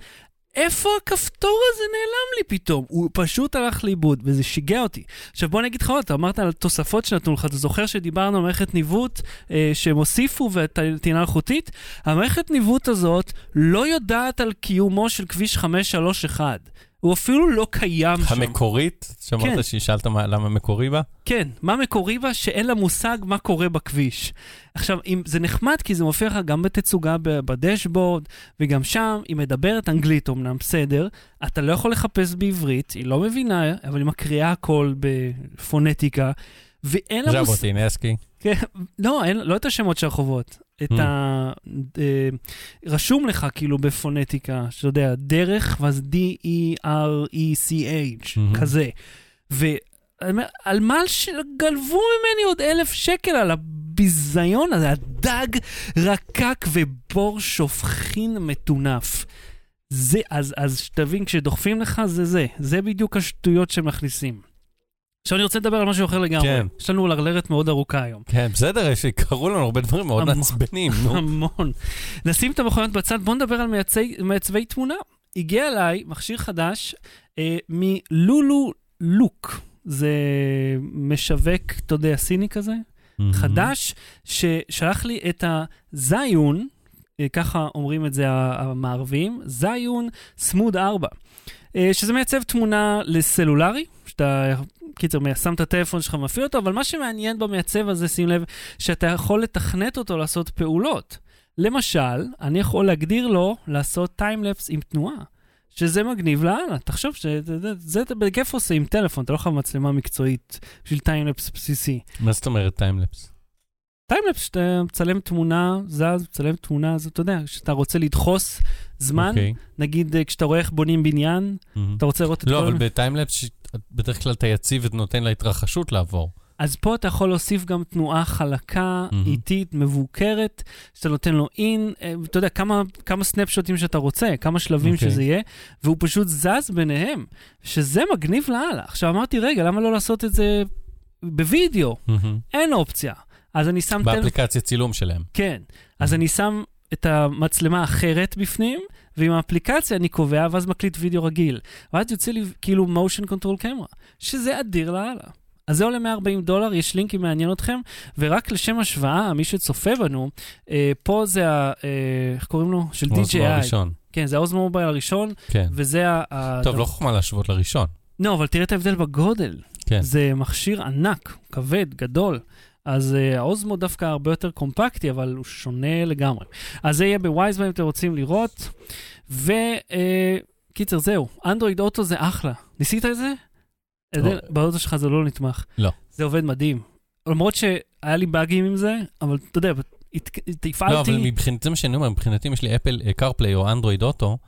איפה הכפתור הזה נעלם לי פתאום? הוא פשוט הלך לאיבוד, וזה שיגע אותי. עכשיו בוא אני אגיד לך עוד, אתה אמרת על תוספות שנתנו לך, אתה זוכר שדיברנו על מערכת ניווט אה, שהם הוסיפו וטעינה אלחוטית? המערכת ניווט הזאת לא יודעת על קיומו של כביש 531. הוא אפילו לא קיים שם. המקורית? כן. שאמרת ששאלת מה- למה מקורי בה? כן, מה מקורי בה? שאין לה מושג מה קורה בכביש. עכשיו, אם, זה נחמד כי זה מופיע לך גם בתצוגה בדשבורד, וגם שם היא מדברת אנגלית אמנם, בסדר, אתה לא יכול לחפש בעברית, היא לא מבינה, אבל היא מקריאה הכל בפונטיקה, ואין לה מושג... ז'בוטינסקי. כן, לא, אין, לא את השמות של הרחובות. את Hmm. ה... אה, רשום לך כאילו בפונטיקה, שאתה יודע, דרך, ואז D-E-R-E-C-H, Mhm. כזה. ואני אומר, על מה שגלבו ממני עוד אלף שקל על הביזיון הזה, הדג רקק ובור שופכין מטונף. זה, אז, אז שתבין, כשדוחפים לך, זה זה. זה בדיוק השטויות שמכניסים. עכשיו אני רוצה לדבר על משהו אחר לגמרי. כן. יש לנו לרלרת מאוד ארוכה היום. כן, בסדר, יש- קרו לנו הרבה דברים מאוד המון. מעצבנים, נו. המון. נשים את המכוניות בצד, בואו נדבר על מייצי, מעצבי תמונה. הגיע אליי מכשיר חדש אה, מלולו לוק. זה משווק, אתה יודע, סיני כזה, חדש, ששלח לי את הזיון, ככה אומרים את זה המערבים, זיון סמוד 4, אה, שזה מייצב תמונה לסלולרי, שאתה, קיצר, שם את הטלפון שלך, מפעיל אותו, אבל מה שמעניין במייצב הזה, שים לב, שאתה יכול לתכנת אותו לעשות פעולות. למשל, אני יכול להגדיר לו לעשות טיימלפס עם תנועה. שזה מגניב לאללה, תחשוב שזה אתה בכיף עושה עם טלפון, אתה לא חייב מצלמה מקצועית בשביל טיימלפס בסיסי. מה זאת אומרת טיימלפס? טיימלפס, שאתה מצלם תמונה, זז, מצלם תמונה, אז אתה יודע, כשאתה רוצה לדחוס זמן, okay. אוקיי. נגיד אה, כשאתה רואה איך בונים בניין, mm-hmm. אתה רוצה לראות את לא, כל... לא, אבל בטיימלפס בדרך כלל אתה יציב ונותן להתרחשות לעבור. אז פה אתה יכול להוסיף גם תנועה חלקה, mm-hmm. איטית, מבוקרת, שאתה נותן לו אין, אה, אתה יודע, כמה, כמה סנפשוטים שאתה רוצה, כמה שלבים okay. אוקיי. שזה יהיה, והוא פשוט זז ביניהם, שזה מגניב לאללה. עכשיו אמרתי, רגע, למה לא לעשות את זה בווידאו? Mm-hmm. אין אופציה. אז אני שם... באפליקציה טל... צילום שלהם. כן. אז mm-hmm. אני שם את המצלמה האחרת בפנים, ועם האפליקציה אני קובע, ואז מקליט וידאו רגיל. ואז יוצא לי כאילו motion control camera, שזה אדיר לאללה. אז זה עולה 140 דולר, יש לינק אם מעניין אתכם, ורק לשם השוואה, מי שצופה בנו, אה, פה זה ה... אה, איך קוראים לו? של DJI. אוזמו הראשון. כן, זה האוזמו מובייל הראשון, כן. וזה ה... טוב, לא חוכמה להשוות לראשון. לא, אבל תראה את ההבדל בגודל. כן. זה מכשיר ענק, כבד, גדול. אז uh, האוזמו דווקא הרבה יותר קומפקטי, אבל הוא שונה לגמרי. אז זה יהיה בווייזמן אם אתם רוצים לראות. וקיצר, uh, זהו, אנדרואיד אוטו זה אחלה. ניסית את זה? לא. באוטו שלך זה לא נתמך. לא. זה עובד מדהים. למרות שהיה לי באגים עם זה, אבל אתה יודע, הפעלתי... לא, אבל מבחינתי, זה מה שאני אומר, מבחינתי אם יש לי אפל קרפליי או אנדרואיד אוטו,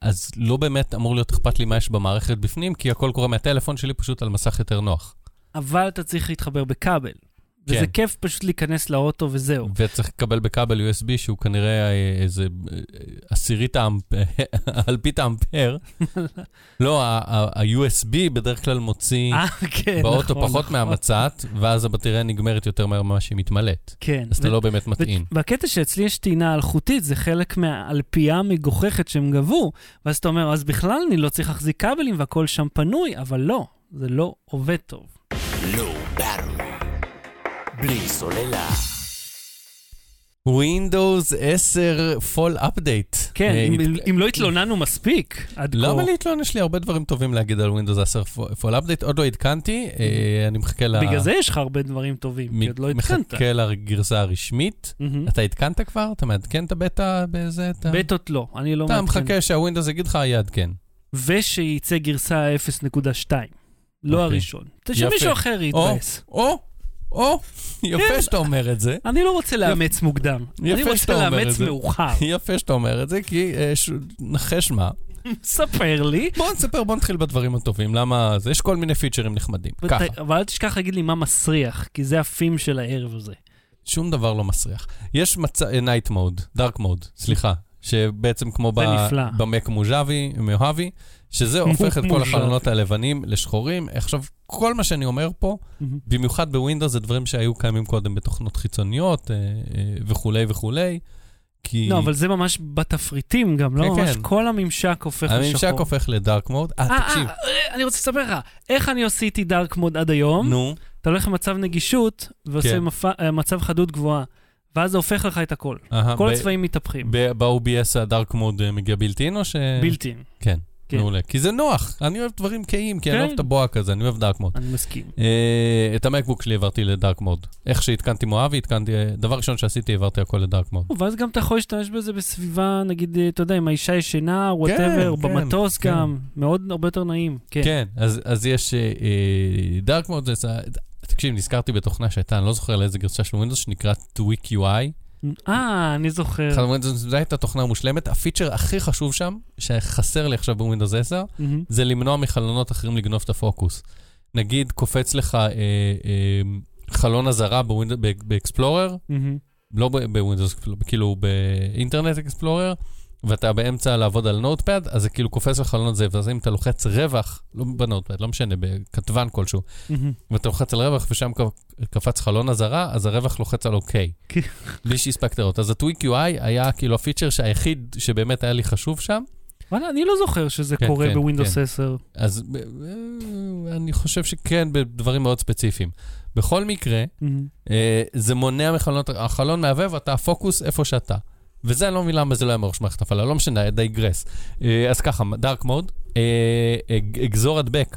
אז לא באמת אמור להיות אכפת לי מה יש במערכת בפנים, כי הכל קורה מהטלפון שלי פשוט על מסך יותר נוח. אבל אתה צריך להתחבר בכבל. כן. וזה כיף פשוט להיכנס לאוטו וזהו. וצריך לקבל בכבל USB שהוא כנראה אה, איזה אה, עשירית האמפר, <laughs> אלפית האמפר. <laughs> לא, ה-USB בדרך כלל מוציא אה, כן, באוטו נכון, פחות נכון. מהמצת, ואז הבטריה נגמרת יותר מהר ממה שהיא מתמלאת. כן. אז אתה לא באמת מטעין. בקטע שאצלי יש טעינה אלחוטית, זה חלק מהאלפייה המגוחכת שהם גבו, ואז אתה אומר, אז בכלל אני לא צריך להחזיק כבלים והכל שם פנוי, אבל לא, זה לא עובד טוב. Low Battery. בלי סוללה. Windows 10 Fall Update. כן, אה, אם, הת- אם לא התלוננו מספיק עד כה. למה להתלונן? יש לי הרבה דברים טובים להגיד על Windows 10 Fall Update, עוד לא עדכנתי, אה, אני מחכה ל... בגלל זה יש לך הרבה דברים טובים, כי עוד לא התקנת. מחכה לגרסה הרשמית. אתה עדכנת כבר? אתה מעדכן את הבטא באיזה... אתה- בטות לא, אני לא אתה מעדכן. מחכה שהווינדוס יגיד לך, יעדכן. ושייצא גרסה 0.2, לא אוקיי. הראשון. שמישהו אחר או, יתבאס. או, או, יפה שאתה אומר את זה. אני לא רוצה לאמץ מוקדם, אני רוצה לאמץ. מאוחר. יפה שאתה אומר את זה, כי אה, נחש מה. ספר לי. בוא נספר, בוא נתחיל בדברים הטובים. למה? זה- יש כל מיני פיצ'רים נחמדים. ככה. אבל אל תשכח להגיד לי מה מסריח, כי זה ה theme של הערב הזה. שום דבר לא מסריח. יש מצ... night mode, dark mode, סליחה, שבעצם כמו. ב Mac Mojave, Mojave, שזה הופך את כל. החלונות הלבנים לשחורים. עכשיו, כל מה שאני אומר פה, במיוחד ב Windows, זה דברים שהיו קיימים קודם בתוכנות חיצוניות אה, אה, וכולי וכולי. כי לא, אבל זה ממש בתפריטים גם, לא? כן, ממש כן. כל הממשק הופך לשחור. הממשק הופך לדארק מוד. אה, אה, תקשיב, אני רוצה לספר לך, איך אני עשיתי דארק מוד עד היום? נו, אתה הולך למצב נגישות, ועושה כן. מצב חדות גבוהה, ואז זה הופך לך את הכל. אהה, כל ב- הצבעים מתהפכים. ב- ב-OBS הדארק מוד מגיע בילטין או ש... בלתי. כן, כן. מעולה. כי זה נוח, אני אוהב דברים קהים, כי אני כן. אוהב את הבוהק הזה, אני אוהב דארק מוד. אני מסכים. אה, את המקבוק שלי העברתי לדארק מוד. איך שהתקנתי מואבי, התקנתי, אה, דבר ראשון שעשיתי, העברתי הכל לדארק מוד. ואז גם אתה יכול להשתמש בזה בסביבה, נגיד, אה, אתה יודע, אם האישה ישנה, whatever, כן, במטוס כן. גם, מאוד, הרבה יותר נעים. כן. כן, אז, אז יש dark mode, זה, זה- תקשיב, נזכרתי בתוכנה שהייתה, אני לא זוכר לאיזה גרסה של Windows, שנקרא Tweak UI. אה, אני זוכר. אחד ה Windows, זו הייתה תוכנה מושלמת. הפיצ'ר הכי חשוב שם, שחסר לי עכשיו ב Windows 10, מהמם. זה למנוע מחלונות אחרים לגנוב את הפוקוס. נגיד, קופץ לך אה, אה, חלון אזהרה ב Explorer, מהמם. לא ב Windows, כאילו ב Internet Explorer, ואתה באמצע לעבוד על Notepad, אז זה כאילו קופץ לחלון זה, ואז אם אתה לוחץ רווח, לא ב Notepad, לא משנה, בכתבן כלשהו. ואתה לוחץ על רווח ושם קפץ חלון אזהרה, אז הרווח לוחץ על אוקיי. כן. בלי שהספקת לראות. אז ה-Tweak UI היה כאילו הפיצ'ר שהיחיד שבאמת היה לי חשוב שם, וואלה, אני לא זוכר שזה כן, קורה כן, ב Windows כן. 10. אז ב- אה, אני חושב שכן, בדברים מאוד ספציפיים. בכל מקרה. אה, זה מונע מחלונות, החלון מהבהב, אתה הפוקוס איפה שאתה. וזה, אני לא מבין למה זה לא היה מראש מערכת הפעלה, לא משנה, digress. אז ככה, dark mode, גזור הדבק.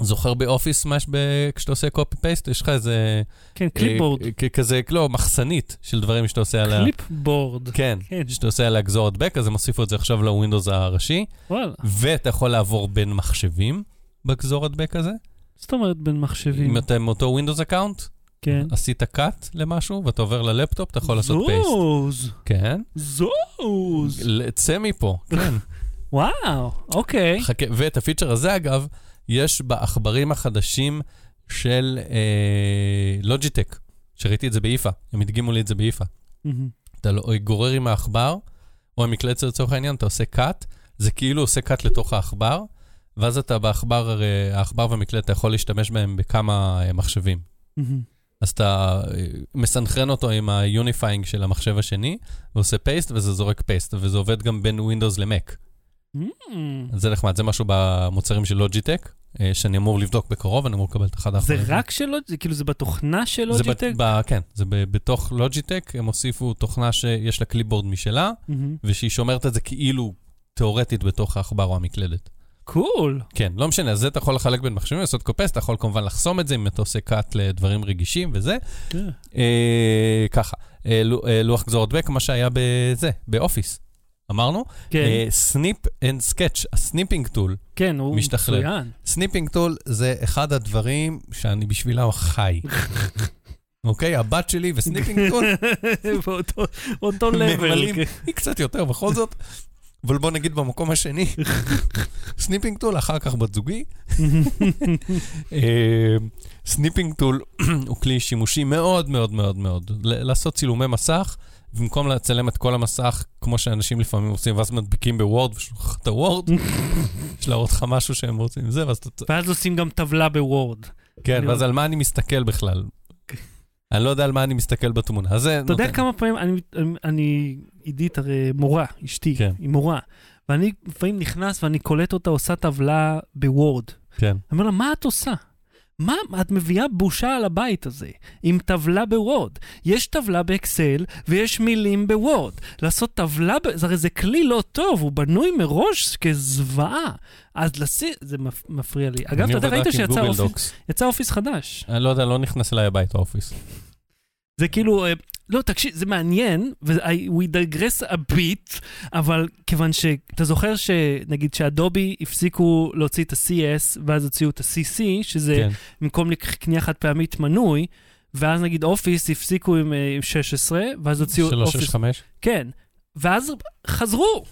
זוכר ב Office מה יש ב- כשאתה עושה copy paste? יש לך איזה... כן, clipboard. אה, כזה, לא, מחסנית של דברים שאתה עושה עליה. clipboard. כן, כן. שאתה עושה עליה גזור הדבק, אז הם הוסיפו את זה עכשיו ל Windows הראשי, וואלה. ואתה יכול לעבור בין מחשבים בגזור הדבק הזה. זאת אומרת בין מחשבים. אם אתה עם אותו Windows account, כן. עשית cut למשהו, ואתה עובר ללפטופ, אתה יכול לעשות paste. זוז. כן. זוז. צא מפה, כן. <laughs> וואו, אוקיי. חכה, ואת הפיצ'ר הזה, אגב, יש בעכברים החדשים של אה, Logitech, שראיתי את זה ב IFA, הם הדגימו לי את זה. מהמם. אתה לא, גורר עם העכבר, או המקלדת לצורך העניין, אתה עושה cut, זה כאילו עושה cut לתוך העכבר, ואז אתה בעכבר, הרי העכבר והמקלט, אתה יכול להשתמש בהם בכמה אה, מחשבים. אז אתה אה, מסנכרן אותו עם ה Unifying של המחשב השני, ועושה paste, וזה זורק paste, וזה עובד גם בין Windows ל Mac. אז זה נחמד, זה משהו במוצרים של Logitech, אה, שאני אמור לבדוק בקרוב, אני אמור לקבל את אחד זה האחרונים. רק של Logitech? כאילו זה בתוכנה של Logitech? כן, זה ב- בתוך Logitech, הם הוסיפו תוכנה שיש לה clipboard משלה, מהמם. ושהיא שומרת את זה כאילו תיאורטית בתוך העכבר או המקלדת. cool. כן, לא משנה, אז זה אתה יכול לחלק בין מחשבים, לעשות copies, אתה יכול כמובן לחסום את זה אם אתה עושה cut לדברים רגישים וזה. כן. אה, ככה, אה, לו- אה, לוח גזור הדבק, מה שהיה בזה, ב Office. אמרנו? כן, Snip and Sketch, ה Snipping Tool. כן, הוא משתחרר. מצוין. Snipping Tool זה אחד הדברים שאני בשבילם חי. <laughs> אוקיי, הבת שלי ו Snipping Tool <laughs> באותו- אותו level. כן. היא קצת יותר בכל זאת, אבל בוא נגיד במקום השני, <laughs> Snipping Tool, אחר כך בת זוגי. <laughs> אה, Snipping Tool <clears throat> הוא כלי שימושי מאוד מאוד מאוד מאוד. לעשות צילומי מסך, במקום לצלם את כל המסך, כמו שאנשים לפעמים עושים, ואז מדביקים ב Word ושולח את ה Word, <laughs> יש להראות לך משהו שהם רוצים, זה, ואז אתה... ואז עושים גם טבלה ב Word. כן, ואז על מה אני מסתכל בכלל? אני לא יודע על מה אני מסתכל בתמונה. אז זה אתה יודע כמה פעמים, אני- אני- אני, עידית הרי מורה, אשתי, כן. היא מורה, ואני לפעמים נכנס ואני קולט אותה עושה טבלה בוורד. כן. אני אומר לה, מה את עושה? מה, את מביאה בושה על הבית הזה, עם טבלה בוורד. יש טבלה באקסל ויש מילים בוורד. לעשות טבלה, ב... זה הרי זה כלי לא טוב, הוא בנוי מראש כזוועה. אז לשים, זה מפ... מפריע לי. אגב, אתה יודע, ראית שיצא Office. יצא Office חדש. אני לא יודע, לא נכנס אליי הביתה Office. זה כאילו, אה, לא, תקשיב, זה מעניין, ו we digress a bit, אבל כיוון שאתה זוכר שנגיד ש Adobe הפסיקו להוציא את ה-CS, ואז הוציאו את ה-CC, שזה כן. במקום לק- קנייה חד פעמית מנוי, ואז נגיד Office הפסיקו עם אה, עם 16, ואז הוציאו Office... 365. כן. ואז חזרו,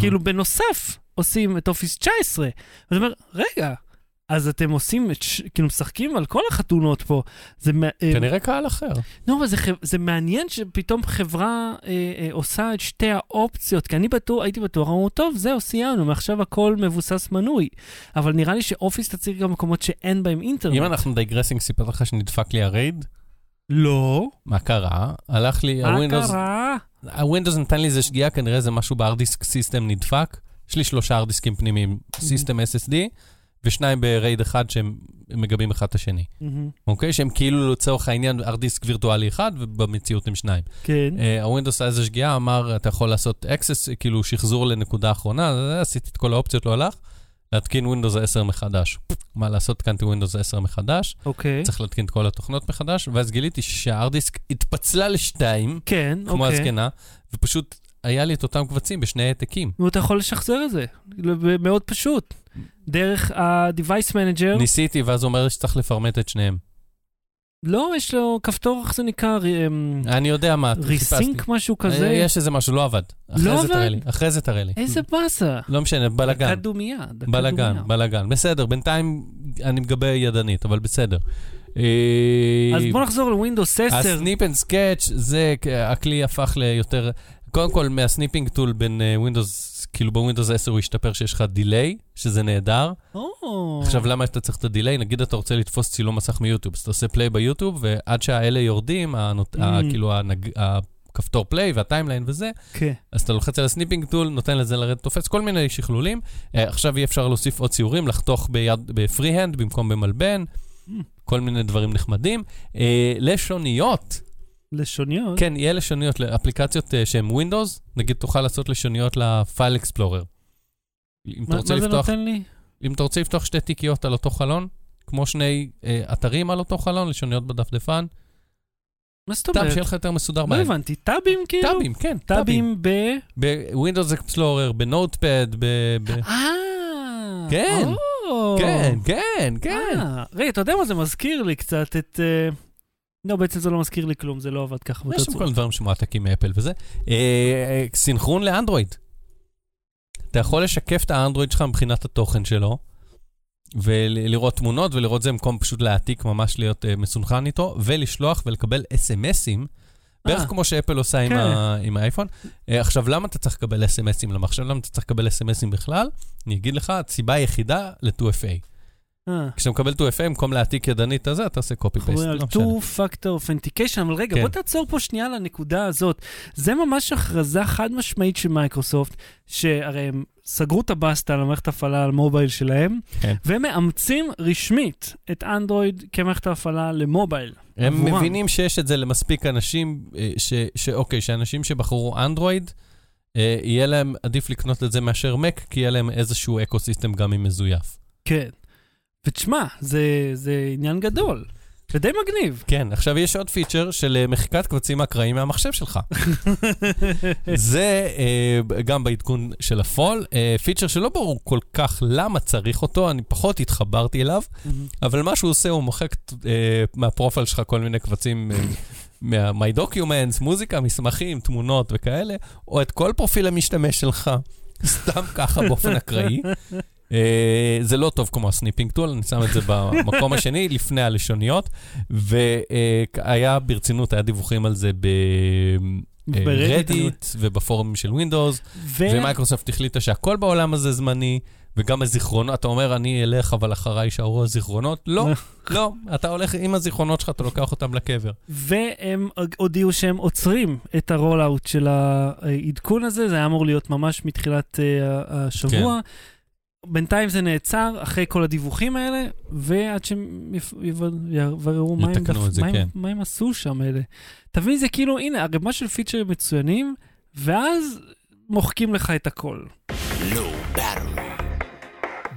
כאילו בנוסף עושים את Office 19. ואתה אומר, רגע, אז אתם עושים, את ש... כאילו משחקים על כל החתונות פה. זה, מע- אה, כנראה קהל אחר. לא, אבל זה, חב- זה מעניין שפתאום חברה אה, אה, עושה את שתי האופציות, כי אני בטוח, הייתי בטוח, אמרו, טוב, זהו, סיימנו, מעכשיו הכל מבוסס מנוי. אבל נראה לי ש Office תציג גם מקומות שאין בהם אינטרנט. אם אנחנו digressing, סיפרתי לך שנדפק לי ה RAID? לא. מה קרה? הלך לי, מה ה Windows, קרה? ה Windows נתן לי איזה שגיאה, כנראה זה משהו ב hard disk system נדפק. יש לי שלושה ארדיסקים פנימיים, system SSD, ושניים ב RAID אחד שהם מגבים אחד את השני. מהמם. אוקיי? שהם כאילו לצורך העניין hard disk וירטואלי אחד, ובמציאות הם שניים. כן. אה, ה Windows היה איזה שגיאה, אמר, אתה יכול לעשות access, כאילו שחזור לנקודה אחרונה, עשיתי את כל האופציות, לא הלך. להתקין Windows 10 מחדש. מה לעשות, התקנתי ווינדוס 10 מחדש, אוקיי. צריך להתקין את כל התוכנות מחדש, ואז גיליתי שהארדיסק התפצלה לשתיים, כן, כמו אוקיי. הזקנה, ופשוט היה לי את אותם קבצים בשני העתקים. ואתה יכול לשחזר את זה, מאוד פשוט. דרך ה-Device Manager, ניסיתי, ואז הוא אומר שצריך לפרמט את שניהם. לא, יש לו כפתור, איך זה נקרא? אמ, אני יודע מה, חיפשתי. ריסינק, משהו אה, כזה? יש איזה משהו, לא עבד. לא עבד? לי, אחרי זה תראה לי. איזה באסה. לא משנה, בלאגן. דקה דומייה. בלאגן. בלאגן. בסדר, בינתיים אני מגבה ידנית, אבל בסדר. אז בוא נחזור ל Windows 10. ה Snip and Sketch זה, הכלי הפך ליותר, קודם כל מה Snipping Tool בין Windows, כאילו ב Windows 10 הוא השתפר שיש לך delay, שזה נהדר. או. עכשיו, למה אתה צריך את ה delay? נגיד אתה רוצה לתפוס צילום מסך מ YouTube, אז אתה עושה play ב YouTube, ועד שהאלה יורדים, הנוט- Mm. ה- כאילו הנג- הכפתור play וה timeline וזה, כן. אז אתה לוחץ על ה Snipping Tool, נותן לזה לרדת, תופס כל מיני שכלולים. אה, עכשיו יהיה אפשר להוסיף עוד ציורים, לחתוך ביד, בפרי-הנד במקום במלבן, Mm. כל מיני דברים נחמדים. אה, לשוניות, לשוניות? כן, יהיה לשוניות לאפליקציות אה, שהן Windows, נגיד תוכל לעשות לשוניות לפייל אקספלורר. אם אתה מה רוצה מה זה לפתוח, נותן לי? אם אתה רוצה לפתוח שתי תיקיות על אותו חלון, כמו שני אה, אתרים על אותו חלון, לשוניות בדפדפן, מה זאת טאב, אומרת? שיהיה לך יותר מסודר לא בעין. הבנתי, טאבים כאילו? טאבים, כן, טאבים. ב... בווינדוס אקספלורר, בנוטפד, ב... ב... אה! כן, או. כן, כן, כן. אה, רגע, אתה יודע מה זה מזכיר לי קצת את... אה, לא, בעצם זה לא מזכיר לי כלום, זה לא עבד ככה יש באותה שם צורה. כל מיני דברים שמועתקים מאפל וזה. אה, אה, סינכרון לאנדרואיד. אתה יכול לשקף את האנדרואיד שלך מבחינת התוכן שלו, ולראות תמונות ולראות זה במקום פשוט להעתיק, ממש להיות אה, מסונכרן איתו, ולשלוח ולקבל אס.אם.אסים, בערך. כמו ש Apple עושה עם כן. ה- עם האייפון. עכשיו, למה אתה צריך לקבל אס.אם.אסים למחשב? למה אתה צריך לקבל אס.אם.אסים בכלל? אני אגיד לך, הסיבה היחידה ל-2FA. אה. כשאתה מקבל 2FA, במקום להעתיק ידנית את זה, אתה עושה copy אנחנו paste. על לא משנה. two-factor authentication, אבל רגע, כן. בוא תעצור פה שנייה לנקודה הזאת. זה ממש הכרזה חד משמעית של מייקרוסופט, שהרי הם סגרו את הבסטה על המערכת ההפעלה על מובייל שלהם, כן. והם מאמצים רשמית את אנדרואיד כמערכת ההפעלה למובייל. הם עבורם. מבינים שיש את זה למספיק אנשים, אה, ש, שאוקיי, שאנשים שבחרו אנדרואיד, אה, יהיה להם עדיף לקנות את זה מאשר Mac, כי יהיה להם איזשהו ecosystem גם אם מזויף. כן. ותשמע, זה, זה עניין גדול. זה די מגניב. כן, עכשיו יש עוד פיצ'ר של אה, מחיקת קבצים אקראיים מהמחשב שלך. <laughs> זה אה, גם בעדכון של ה Fall, אה, פיצ'ר שלא ברור כל כך למה צריך אותו, אני פחות התחברתי אליו, אבל מה שהוא עושה, הוא מוחק אה, מהפרופיל שלך כל מיני קבצים אה, מה My Documents, מוזיקה, מסמכים, תמונות וכאלה, או את כל פרופיל המשתמש שלך, <laughs> סתם ככה באופן אקראי. אה, זה לא טוב כמו ה Snipping Tool, אני שם את זה במקום השני, <laughs> לפני הלשוניות, והיה ברצינות, היה דיווחים על זה ב Reddit, אני- ב Reddit ובפורומים של Windows, ו... ומייקרוסופט החליטה שהכל בעולם הזה זמני, וגם הזיכרונות, אתה אומר, אני אלך, אבל אחריי יישארו הזיכרונות? לא, <laughs> לא, אתה הולך עם הזיכרונות שלך, אתה לוקח אותם לקבר. והם הודיעו שהם עוצרים את הרול-אאוט של העדכון הזה, זה היה אמור להיות ממש מתחילת אה, השבוע. בינתיים זה נעצר אחרי כל הדיווחים האלה, ועד שהם יבררו מה הם זה, מה כן. מה הם עשו שם אלה. תבין, זה כאילו, הנה, ערימה של פיצ'רים מצוינים, ואז מוחקים לך את הכל. Battery.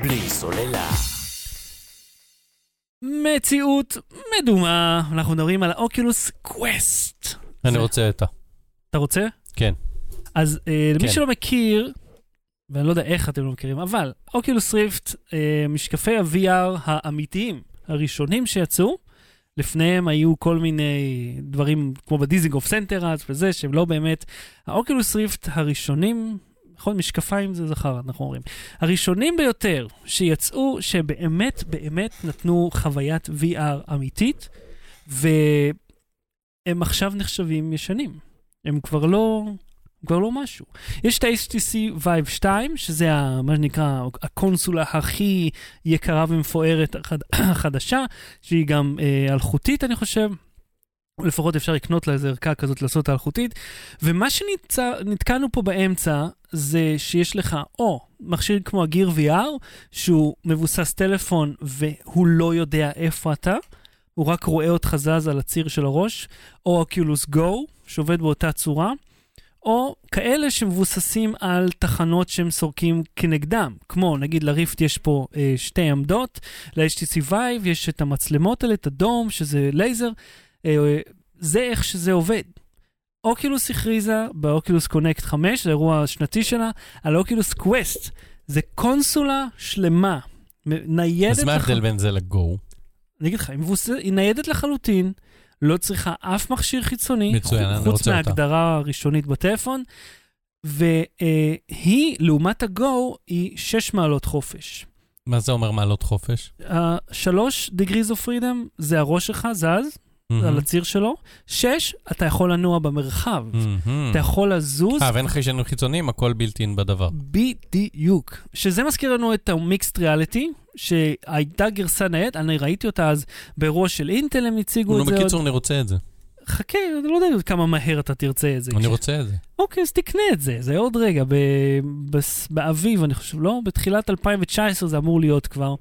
בלי סוללה. מציאות מדומה, אנחנו מדברים על ה-Oculus Quest. אני זה- רוצה את ה... אתה רוצה? כן. אז אה, למי כן. שלא מכיר, ואני לא יודע איך אתם לא מכירים, אבל Oculus Rift, אה, משקפי ה-VR האמיתיים, הראשונים שיצאו, לפניהם היו כל מיני דברים כמו בדיזינגוף סנטר אז וזה, שהם לא באמת... האוקילוס ריפט הראשונים, נכון? משקפיים זה זכר, אנחנו אומרים. הראשונים ביותר שיצאו, שבאמת באמת נתנו חוויית VR אמיתית, והם עכשיו נחשבים ישנים. הם כבר לא... הם כבר לא משהו. יש את ה-HTC Vive 2, שזה ה, מה שנקרא הקונסולה הכי יקרה ומפוארת החד, <coughs> החדשה, שהיא גם אה, אלחוטית, אני חושב. לפחות אפשר לקנות לה איזה ערכה כזאת לעשות האלחוטית. ומה שנתקענו פה באמצע, זה שיש לך או מכשיר כמו הגיר VR, שהוא מבוסס טלפון והוא לא יודע איפה אתה, הוא רק רואה אותך זז על הציר של הראש, או אוקיולוס גו, שעובד באותה צורה. או כאלה שמבוססים על תחנות שהם סורקים כנגדם, כמו נגיד לריפט יש פה אה, שתי עמדות, ל-HTC Vive יש את המצלמות האלה, את ה-dome, שזה לייזר, אה, זה איך שזה עובד. Oculus הכריזה ב-Oculus Connect 5, זה האירוע השנתי שלה, על Oculus Quest. זה קונסולה שלמה, ניידת... אז מה לח- ההבדל בין זה ל-Go? אני אגיד לך, היא, מבוס... היא ניידת לחלוטין, לא צריכה אף מכשיר חיצוני, מצוין, חוץ. מההגדרה הראשונית בטלפון, והיא, לעומת ה-Go, היא 6 מעלות חופש. מה זה אומר מעלות חופש? שלוש degrees of freedom זה הראש שלך זז על הציר שלו, שש, אתה יכול לנוע במרחב. מהמם. אתה יכול לזוז אה, ואין חיישנים חיצוניים, הכל בלתי אין בדבר. בדיוק. שזה מזכיר לנו את המיקסט ריאליטי, שהייתה גרסה ניידת, אני ראיתי אותה אז באירוע של אינטל, הם הציגו נו, את זה עוד. בקיצור, אני רוצה את זה. חכה, אני לא יודע עוד כמה מהר אתה תרצה את זה. אני רוצה את זה. אוקיי, אז תקנה את זה, זה עוד רגע, ב- בס- באביב, אני חושב, לא? בתחילת 2019 זה אמור להיות כבר.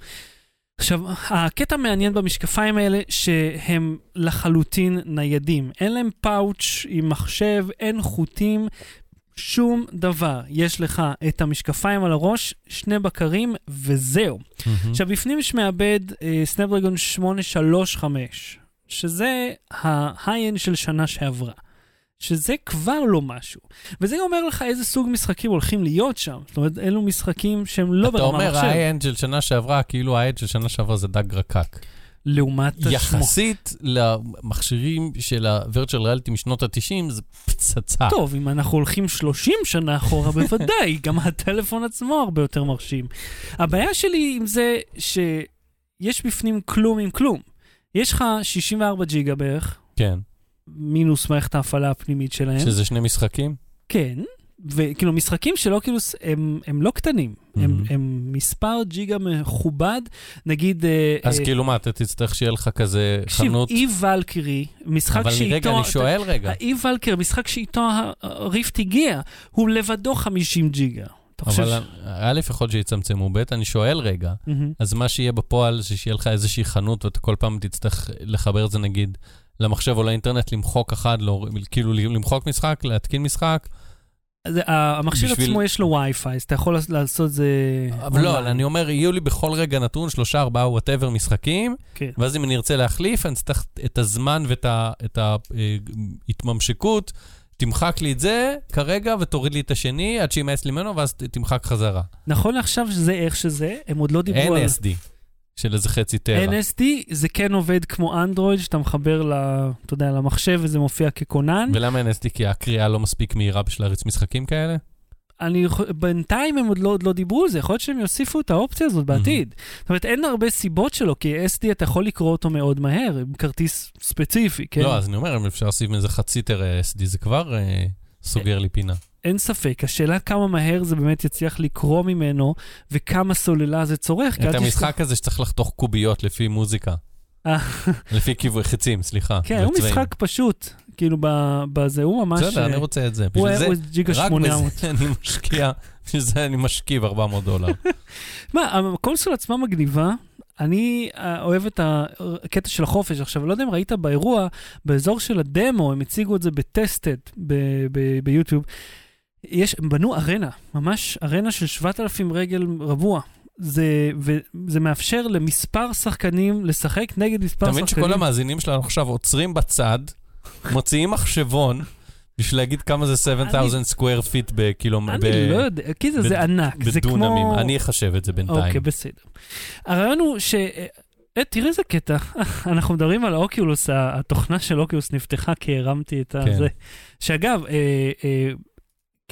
עכשיו, הקטע המעניין במשקפיים האלה, שהם לחלוטין ניידים. אין להם פאוץ' עם מחשב, אין חוטים, שום דבר. יש לך את המשקפיים על הראש, שני בקרים, וזהו. עכשיו, בפנים יש מעבד סנאפדרגון 835, שזה ה-high-end של שנה שעברה. שזה כבר לא משהו. וזה אומר לך איזה סוג משחקים הולכים להיות שם. זאת אומרת, אלו משחקים שהם לא אתה ברמה אומר, מחשב. ה-end של שנה שעברה, כאילו ה-end של שנה שעברה זה דג רקק. לעומת עצמו. יחסית למכשירים של ה-virtual reality משנות ה-90, זה פצצה. טוב, אם אנחנו הולכים 30 שנה אחורה, <laughs> בוודאי, גם הטלפון עצמו הרבה יותר מרשים. הבעיה שלי עם זה שיש בפנים כלום עם כלום. יש לך 64 ג'יגה בערך, כן. מינוס מערכת ההפעלה הפנימית שלהם. שזה שני משחקים? כן, וכאילו משחקים שלא כאילו, הם, הם לא קטנים, הם, Mhm. הם מספר ג'יגה מכובד, נגיד... אה, אז אה, כאילו מה, אתה תצטרך שיהיה לך כזה תקשיב, חנות... אי ולקרי, משחק אבל שאיתו... רגע, אני שואל רגע. האי ולקר, משחק שאיתו הריפט הגיע, הוא לבדו 50 ג'יגה. אבל ש- א', יכול להיות שיצמצמו, ב', אני שואל רגע. אז מה שיהיה בפועל זה שיהיה לך איזושהי חנות ואתה כל פעם תצטרך לחבר את זה נגיד למחשב או לאינטרנט, למחוק אחד, לא, כאילו למחוק משחק, להתקין משחק. אז ה- המכשיר בשביל- עצמו יש לו וי-פיי, אז אתה יכול לעשות- את זה... אבל לא. אני אומר, יהיו לי בכל רגע נתון שלושה, ארבעה, whatever משחקים, כן. ואז אם אני ארצה להחליף, אני אצטרך את הזמן ואת ההתממשקות. תמחק לי את זה כרגע ותוריד לי את השני עד שימאס לי ממנו ואז תמחק חזרה. נכון לעכשיו שזה איך שזה, הם עוד לא דיברו אין על... SD של איזה חצי טרה. NSD זה כן עובד כמו אנדרואיד, שאתה מחבר, ל, אתה יודע, למחשב וזה מופיע ככונן. ולמה אין SD? כי הקריאה לא מספיק מהירה בשביל להריץ משחקים כאלה? אני, בינתיים הם עוד לא, עוד לא דיברו על זה, יכול להיות שהם יוסיפו את האופציה הזאת בעתיד. זאת אומרת, אין הרבה סיבות שלו, כי SD אתה יכול לקרוא אותו מאוד מהר, עם כרטיס ספציפי, כן? לא, אז אני אומר, אם אפשר לשים איזה חצי טרה SD, זה כבר אה, סוגר לי פינה. אין ספק, השאלה כמה מהר זה באמת יצליח לקרוא ממנו, וכמה סוללה זה צורך. את המשחק הזה שצריך לחתוך קוביות לפי מוזיקה. אה. לפי כיווי חצים, סליחה. כן, הוא. משחק פשוט, כאילו בזה, הוא ממש... בסדר, אני אה, רוצה את זה. הוא ג'יגה רק 800. בזה <laughs> אני משקיע, בשביל זה אני משכיב 400 דולר. <laughs> מה, הקונסולה עצמה מגניבה. אני אה, אוהב את הקטע של החופש. עכשיו, לא יודע אם ראית באירוע, באזור של הדמו, הם הציגו את זה ב-Tested ב- ב- ביוטיוב. יש, הם בנו ארנה, ממש ארנה של 7,000 רגל רבוע. זה, וזה מאפשר למספר שחקנים לשחק נגד מספר אתה שחקנים. מבין שכל המאזינים שלנו עכשיו עוצרים בצד, מוציאים מחשבון, בשביל להגיד כמה זה 7,000 square feet בקילו... אני ב- לא יודע, כי זה, זה ענק, זה בדונמים. כמו... אני אחשב את זה בינתיים. אוקיי, בסדר. הרעיון הוא ש... אה, תראה איזה קטע, <laughs> אנחנו מדברים על האוקיולוס, ה- התוכנה של אוקיולוס נפתחה כי הרמתי את כן. הזה. שאגב, אה, אה,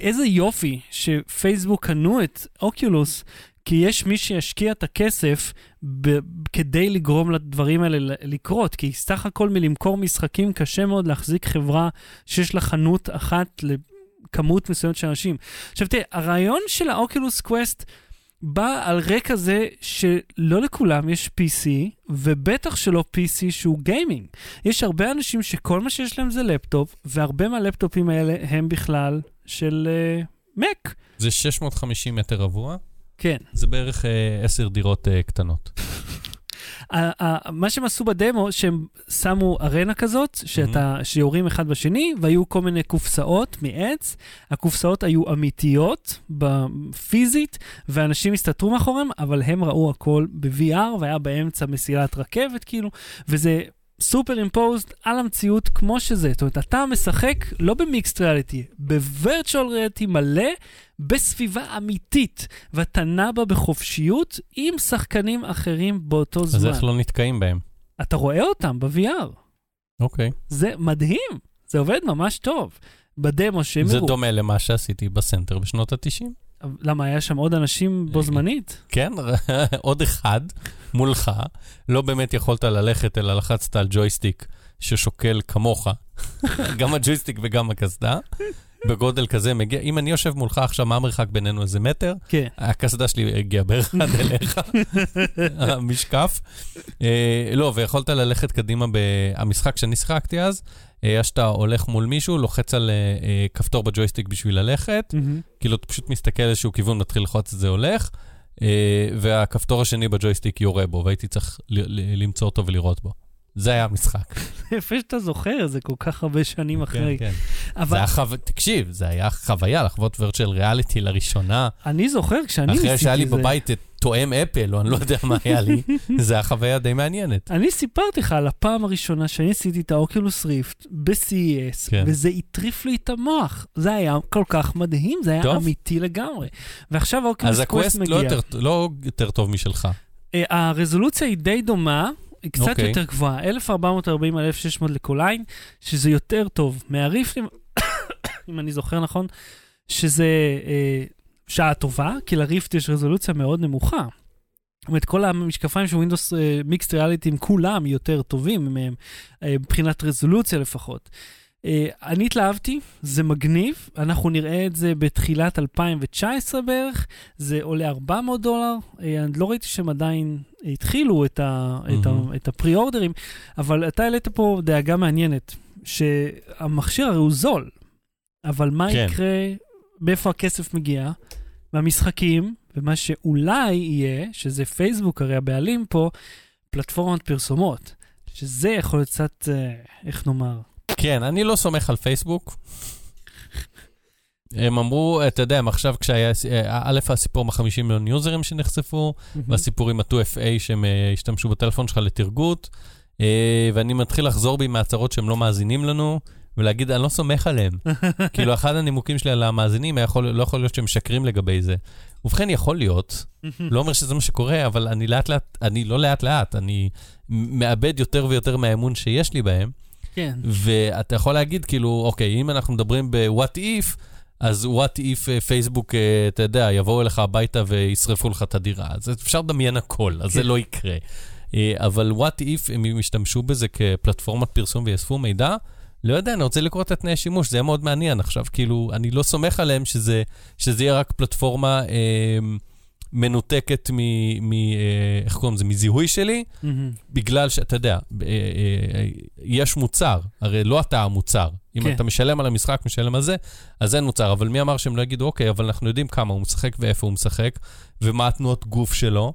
איזה יופי שפייסבוק קנו את אוקיולוס, כי יש מי שישקיע את הכסף ב- כדי לגרום לדברים האלה לקרות, כי סך הכל מלמכור משחקים קשה מאוד להחזיק חברה שיש לה חנות אחת לכמות מסוימת של אנשים. עכשיו תראה, הרעיון של ה-Oculus Quest בא על רקע זה שלא לכולם יש PC, ובטח שלא PC שהוא גיימינג. יש הרבה אנשים שכל מה שיש להם זה לפטופ, והרבה מהלפטופים האלה הם בכלל של אה, Mac. זה 650 מטר רבוע, כן. זה בערך אה, 10 דירות אה, קטנות. <laughs> מה שהם עשו בדמו, שהם שמו ארנה כזאת, שאתה, שיורים אחד בשני, והיו כל מיני קופסאות מעץ. הקופסאות היו אמיתיות, פיזית, ואנשים הסתתרו מאחוריהם, אבל הם ראו הכל ב-VR, והיה באמצע מסילת רכבת, כאילו, וזה... סופר אימפוזד על המציאות כמו שזה. זאת אומרת, אתה משחק לא במיקסט ריאליטי, בווירטואל ריאליטי מלא, בסביבה אמיתית, ואתה נע בה בחופשיות עם שחקנים אחרים באותו אז זמן. איך לא נתקעים בהם? אתה רואה אותם ב-VR. אוקיי. זה מדהים, זה עובד ממש טוב. בדמו שהם זה. דומה למה שעשיתי בסנטר בשנות ה-90. למה, היה שם עוד אנשים בו זמנית? כן, <laughs> עוד אחד מולך, לא באמת יכולת ללכת, אלא לחצת על ג'ויסטיק ששוקל כמוך, <laughs> גם הג'ויסטיק וגם הקסדה, בגודל כזה מגיע, אם אני יושב מולך עכשיו, מה המרחק בינינו? איזה מטר? כן. הקסדה שלי הגיעה בערך עד אליך, <laughs> המשקף. אה, לא, ויכולת ללכת קדימה. המשחק שאני שיחקתי אז, היה שאתה הולך מול מישהו, לוחץ על אה, אה, כפתור בג'ויסטיק בשביל ללכת, מהמם. כאילו, אתה פשוט מסתכל איזשהו כיוון, מתחיל ללחוץ את זה, הולך. אה, והכפתור השני בג'ויסטיק יורה בו, והייתי צריך ל- ל- למצוא אותו ולירות בו. זה היה המשחק. <laughs> יפה שאתה זוכר, זה כל כך הרבה שנים אחרי. כן, כן. אבל זה היה חו... תקשיב, זה היה חוויה לחוות virtual reality לראשונה. אני זוכר כשאני ניסיתי אחרי שהיה לי זה... בבית את תואם אפל, או אני לא יודע מה היה לי, <laughs> זה היה חוויה די מעניינת. אני סיפרתי לך על הפעם הראשונה שאני עשיתי את ה-Oculus Rift ב-CES, כן. וזה הטריף לי את המוח. זה היה כל כך מדהים, זה היה טוב. אמיתי לגמרי. ועכשיו אז ה-Oculus Quest ה-Quest מגיע. לא יותר- לא יותר טוב משלך. אה, הרזולוציה היא די דומה, היא קצת אוקיי. יותר גבוהה, 1440 על 1600 לכל עין, שזה יותר טוב מהריפטים, <coughs> אם אני זוכר נכון, שזה אה, שעה טובה, כי ל-Rift יש רזולוציה מאוד נמוכה. זאת אומרת, כל המשקפיים של Windows מיקסט ריאליטי הם כולם יותר טובים מהם, אה, מבחינת רזולוציה לפחות. אה, אני התלהבתי, זה מגניב, אנחנו נראה את זה בתחילת 2019 בערך, זה עולה 400 דולר, אה, אני לא ראיתי שהם עדיין התחילו את, ה, את, ה. את הפרי-אורדרים, אבל אתה העלית פה דאגה מעניינת, שהמכשיר הרי הוא זול, אבל מה כן. יקרה, מאיפה הכסף מגיע? מהמשחקים, ומה שאולי יהיה, שזה פייסבוק הרי הבעלים פה, פלטפורמת פרסומות, שזה יכול להיות קצת, אה, איך נאמר, כן, אני לא סומך על פייסבוק. <laughs> הם אמרו, אתה יודע, הם עכשיו כשהיה, אה, א', הסיפור עם ה-50 מיליון יוזרים שנחשפו, והסיפור עם ה-2FA שהם אה, השתמשו בטלפון שלך לתרגות, ואני מתחיל לחזור בי מהצהרות שהם לא מאזינים לנו, ולהגיד, אני לא סומך עליהם. <laughs> כאילו, אחד הנימוקים שלי על המאזינים, יכול, לא יכול להיות שהם משקרים לגבי זה. ובכן, יכול להיות, לא אומר שזה מה שקורה, אבל אני לאט לאט, אני לא לאט לאט, אני מאבד יותר ויותר מהאמון שיש לי בהם. כן. ואתה יכול להגיד, כאילו, אוקיי, אם אנחנו מדברים ב-what if, אז what if אה, פייסבוק, אה, אתה יודע, יבואו אליך הביתה וישרפו לך את הדירה. אז אפשר לדמיין הכל, אז זה כן. לא יקרה. אה, אבל what if הם ישתמשו בזה כפלטפורמת פרסום ויאספו מידע, לא יודע, אני רוצה לקרוא את התנאי שימוש, זה יהיה מאוד מעניין. עכשיו, כאילו, אני לא סומך עליהם שזה, שזה יהיה רק פלטפורמה אה, מנותקת מ... מ אה, איך קוראים לזה? מזיהוי שלי, מהמם. בגלל שאתה יודע, אה, אה, יש מוצר, הרי לא אתה המוצר. אם כן. אתה משלם על המשחק, משלם על זה, אז אין מוצר. אבל מי אמר שהם לא יגידו, אוקיי, אבל אנחנו יודעים כמה הוא משחק ואיפה הוא משחק, ומה התנועות גוף שלו.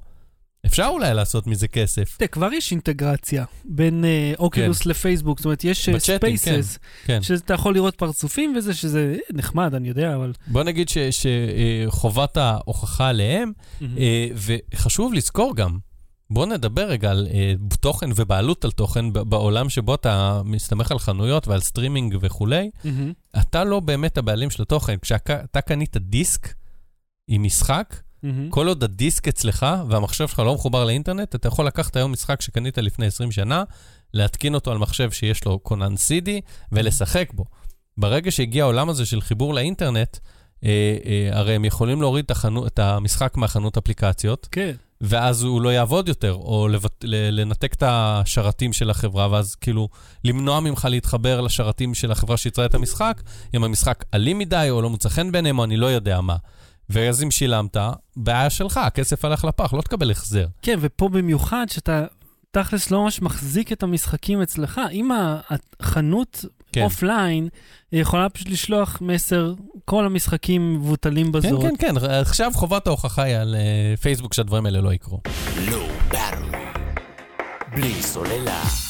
אפשר אולי לעשות מזה כסף. תראה, כבר יש אינטגרציה בין אה, Oculus לפייסבוק, זאת אומרת, יש Spaces, כן. שאתה יכול לראות פרצופים וזה, שזה נחמד, אני יודע, אבל... בוא נגיד שחובת ההוכחה עליהם, אה, וחשוב לזכור גם, בוא נדבר רגע על אה, תוכן ובעלות על תוכן בעולם שבו אתה מסתמך על חנויות ועל סטרימינג וכולי. אתה לא באמת הבעלים של התוכן. כשאתה קנית דיסק עם משחק, מהמם. כל עוד הדיסק אצלך והמחשב שלך לא מחובר לאינטרנט, אתה יכול לקחת היום משחק שקנית לפני 20 שנה, להתקין אותו על מחשב שיש לו כונן CD ולשחק בו. ברגע שהגיע העולם הזה של חיבור לאינטרנט, אה, אה, הרי הם יכולים להוריד את, החנו, את המשחק מהחנות אפליקציות, כן. ואז הוא לא יעבוד יותר, או לבט... לנתק את השרתים של החברה, ואז כאילו למנוע ממך להתחבר לשרתים של החברה שיצרה את המשחק, אם המשחק אלים מדי, או לא מוצא חן בעיניהם, או אני לא יודע מה. ואז אם שילמת, בעיה שלך, הכסף הלך לפח, לא תקבל החזר. כן, ופה במיוחד שאתה תכלס לא ממש מחזיק את המשחקים אצלך. אם החנות כן. אופליין יכולה פשוט לשלוח מסר, כל המשחקים מבוטלים כן, בזאת. כן, כן, עכשיו חובת ההוכחה היא על אה, פייסבוק שהדברים האלה לא יקרו. בלי סוללה.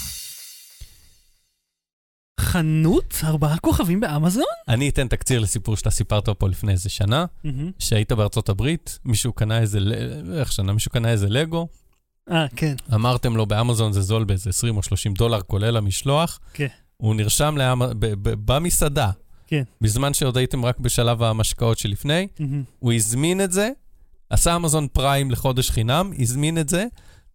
חנות ארבעה כוכבים באמזון? אני אתן תקציר לסיפור שאתה סיפרת פה לפני איזה שנה, מהמם. שהיית בארצות הברית, מישהו קנה איזה, איך שנה, מישהו קנה איזה לגו, אה, כן. אמרתם לו באמזון זה זול באיזה 20 או 30 דולר, כולל המשלוח. כן. הוא נרשם לאמ... ב- ב- במסעדה. כן. בזמן שעוד הייתם רק בשלב המשקאות שלפני, מהמם. הוא הזמין את זה, עשה אמזון פריים לחודש חינם, הזמין את זה,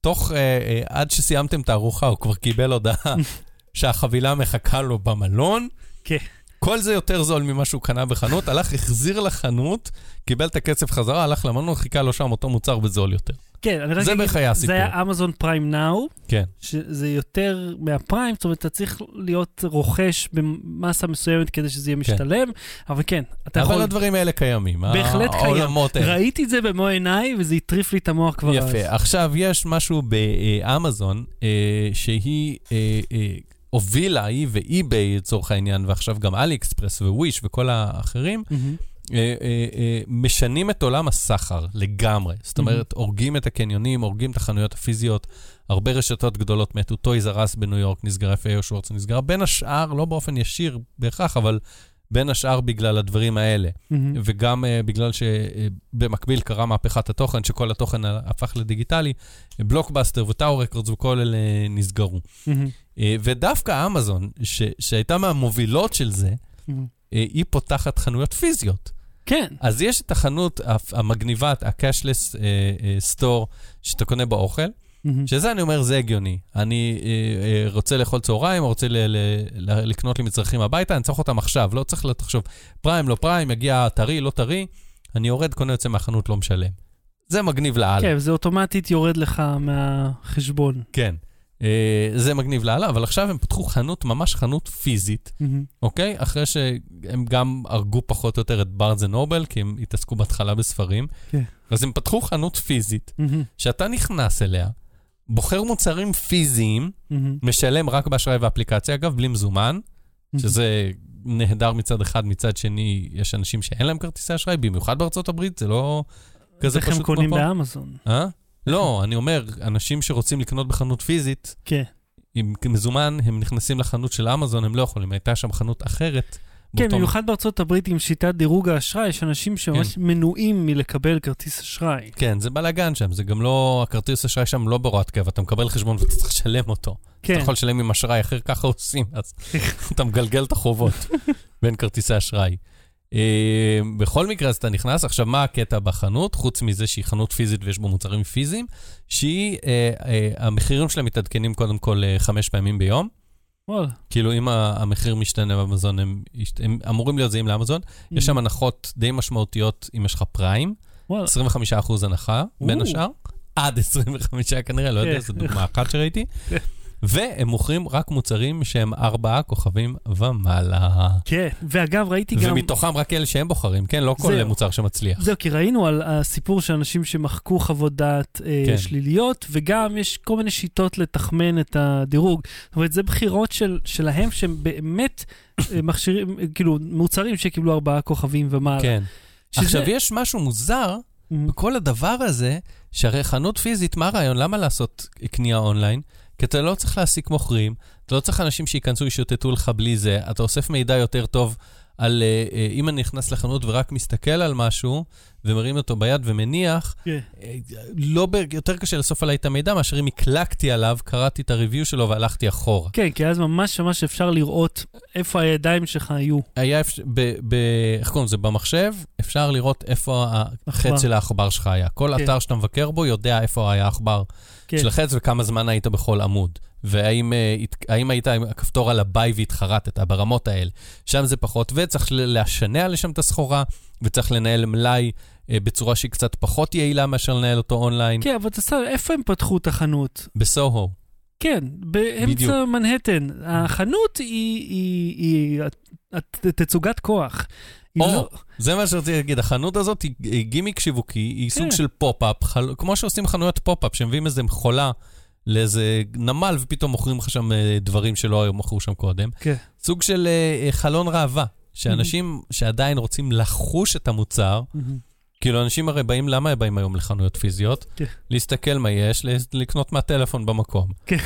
תוך, אה, אה, עד שסיימתם את הארוחה, הוא כבר קיבל הודעה <laughs> שהחבילה מחכה לו במלון. כן. כל זה יותר זול ממה שהוא קנה בחנות, הלך, החזיר לחנות, קיבל את הכסף חזרה, הלך למלון, חיכה לו שם אותו מוצר בזול יותר. כן, אני רק זה בערך היה זה הסיפור. היה אמזון פריים נאו, כן. שזה יותר מהפריים, זאת אומרת, אתה צריך להיות רוכש במסה מסוימת כדי שזה יהיה משתלם, אבל כן, אתה יכול... אבל הדברים האלה קיימים. בהחלט קיים. האלה. ראיתי את זה במו עיניי, וזה הטריף לי את המוח כבר אז. יפה. עכשיו, יש משהו באמזון, אה, שהיא אה, אה, הובילה, היא ו-eBay לצורך העניין, ועכשיו גם AliExpress ו-Wish וכל האחרים, מהמם. אה, אה, אה, משנים את עולם הסחר לגמרי. זאת אומרת, הורגים את הקניונים, הורגים את החנויות הפיזיות. הרבה רשתות גדולות מתו, Toys R Us בניו יורק נסגרה, FAO Schwarz נסגרה. בין השאר, לא באופן ישיר בהכרח, אבל בין השאר בגלל הדברים האלה. מהמם. וגם אה, בגלל שבמקביל קרה מהפכת התוכן, שכל התוכן הפך לדיגיטלי, Blockbuster ו-Tower Records וכל אלה נסגרו. מהמם. אה, ודווקא אמזון, ש- שהייתה מהמובילות של זה, אה, היא פותחת חנויות פיזיות. כן. אז יש את החנות המגניבה, ה-cashless אה, store, שאתה קונה באוכל, מהמם. שזה אני אומר, זה הגיוני. אני אה, אה, רוצה לאכול צהריים, רוצה ל- ל- ל- לקנות לי מצרכים הביתה, אני צריך אותם עכשיו, לא צריך לחשוב, Prime, לא Prime, יגיע טרי, לא טרי, אני יורד, קונה, יוצא מהחנות, לא משלם. זה מגניב לאללה. כן, זה אוטומטית יורד לך מהחשבון. כן. אה, זה מגניב לאללה, אבל עכשיו הם פתחו חנות, ממש חנות פיזית, מהמם. אוקיי? אחרי שהם גם הרגו פחות או יותר את בארנס נובל, כי הם התעסקו בהתחלה בספרים. כן. אז הם פתחו חנות פיזית, מהמם. שאתה נכנס אליה, בוחר מוצרים פיזיים, מהמם. משלם רק באשראי ואפליקציה, אגב, בלי מזומן, שזה נהדר מצד אחד, מצד שני, יש אנשים שאין להם כרטיסי אשראי, במיוחד בארצות הברית, זה לא כזה איך פשוט הם קונים כמו פה. באמזון. אה? לא, אני אומר, אנשים שרוצים לקנות בחנות פיזית, כן. עם מזומן, הם נכנסים לחנות של אמזון, הם לא יכולים. הייתה שם חנות אחרת. כן, במיוחד בארצות הברית עם שיטת דירוג האשראי, יש אנשים שממש מנועים מלקבל כרטיס אשראי. כן, זה בלאגן שם, זה גם לא, הכרטיס אשראי שם לא בהוראת קבע, אתה מקבל חשבון ואתה צריך לשלם אותו. כן. אתה יכול לשלם עם אשראי אחר, ככה עושים, אז <laughs> אתה מגלגל את החובות בין כרטיסי אשראי. אה, בכל מקרה, אז אתה נכנס, עכשיו, מה הקטע בחנות? חוץ מזה שהיא חנות פיזית ויש בה מוצרים פיזיים, שהיא, אה, אה, המחירים שלה מתעדכנים קודם כל אה, חמש פעמים ביום. וואלה. כאילו, אם המחיר משתנה באמזון, הם, הם אמורים להיות זהים לאמזון. יש שם הנחות די משמעותיות אם יש לך פריים, וואלה. 25% הנחה, בין. השאר. עד 25 כנראה, לא יודע, כן. זו דוגמה אחת שראיתי. והם מוכרים רק מוצרים שהם ארבעה כוכבים ומעלה. כן, ואגב, ראיתי גם... ומתוכם רק אלה שהם בוחרים, כן? לא כל זהו. מוצר שמצליח. זהו, כי ראינו על הסיפור של אנשים שמחקו חוות דעת אה, כן. שליליות, וגם יש כל מיני שיטות לתחמן את הדירוג. זאת אומרת, זה בחירות של, שלהם שהם באמת אה, מכשירים, כאילו, מוצרים שקיבלו ארבעה כוכבים ומעלה. כן. שזה- עכשיו, יש משהו מוזר Mm, בכל הדבר הזה, שהרי חנות פיזית, מה הרעיון? למה לעשות קנייה אונליין? כי אתה לא צריך להעסיק מוכרים, אתה לא צריך אנשים שייכנסו, ישוטטו לך בלי זה, אתה אוסף מידע יותר טוב על אה, אה, אם אני נכנס לחנות ורק מסתכל על משהו, ומרים אותו ביד ומניח, כן. אה, לא, ב- יותר קשה לאסוף עליי את המידע מאשר אם הקלקתי עליו, קראתי את הריוויו שלו והלכתי אחורה. כן, כי אז ממש ממש אפשר לראות איפה הידיים שלך היו. היה, אפ- ב, ב, איך קוראים לזה? במחשב, אפשר לראות איפה. החץ של העכבר שלך היה. כל כן. אתר שאתה מבקר בו יודע איפה היה העכבר כן. של החץ וכמה זמן היית בכל עמוד. והאם אה, האם היית עם הכפתור על הביי והתחרטת ברמות האלה. שם זה פחות, וצריך לשנע לשם את הסחורה, וצריך לנהל מלאי אה, בצורה שהיא קצת פחות יעילה מאשר לנהל אותו אונליין. כן, אבל אתה שם, איפה הם פתחו את החנות? בסוהו. כן, באמצע בדיוק. מנהטן. החנות היא, היא, היא, הת- תצוגת כוח. או, לא- זה מה שרציתי להגיד, החנות הזאת היא- היא גימיק שיווקי, היא סוג כן. של פופ-אפ, חל... כמו שעושים חנויות פופ-אפ, שמביאים איזה מכולה לאיזה נמל ופתאום מוכרים לך שם אה, דברים שלא היו מכרו שם קודם. כן. סוג של אה, חלון ראווה, שאנשים שעדיין רוצים לחוש את המוצר, מהמם. כאילו אנשים הרי באים, למה הם באים היום לחנויות פיזיות? כן. להסתכל מה יש, לקנות מהטלפון במקום. כן.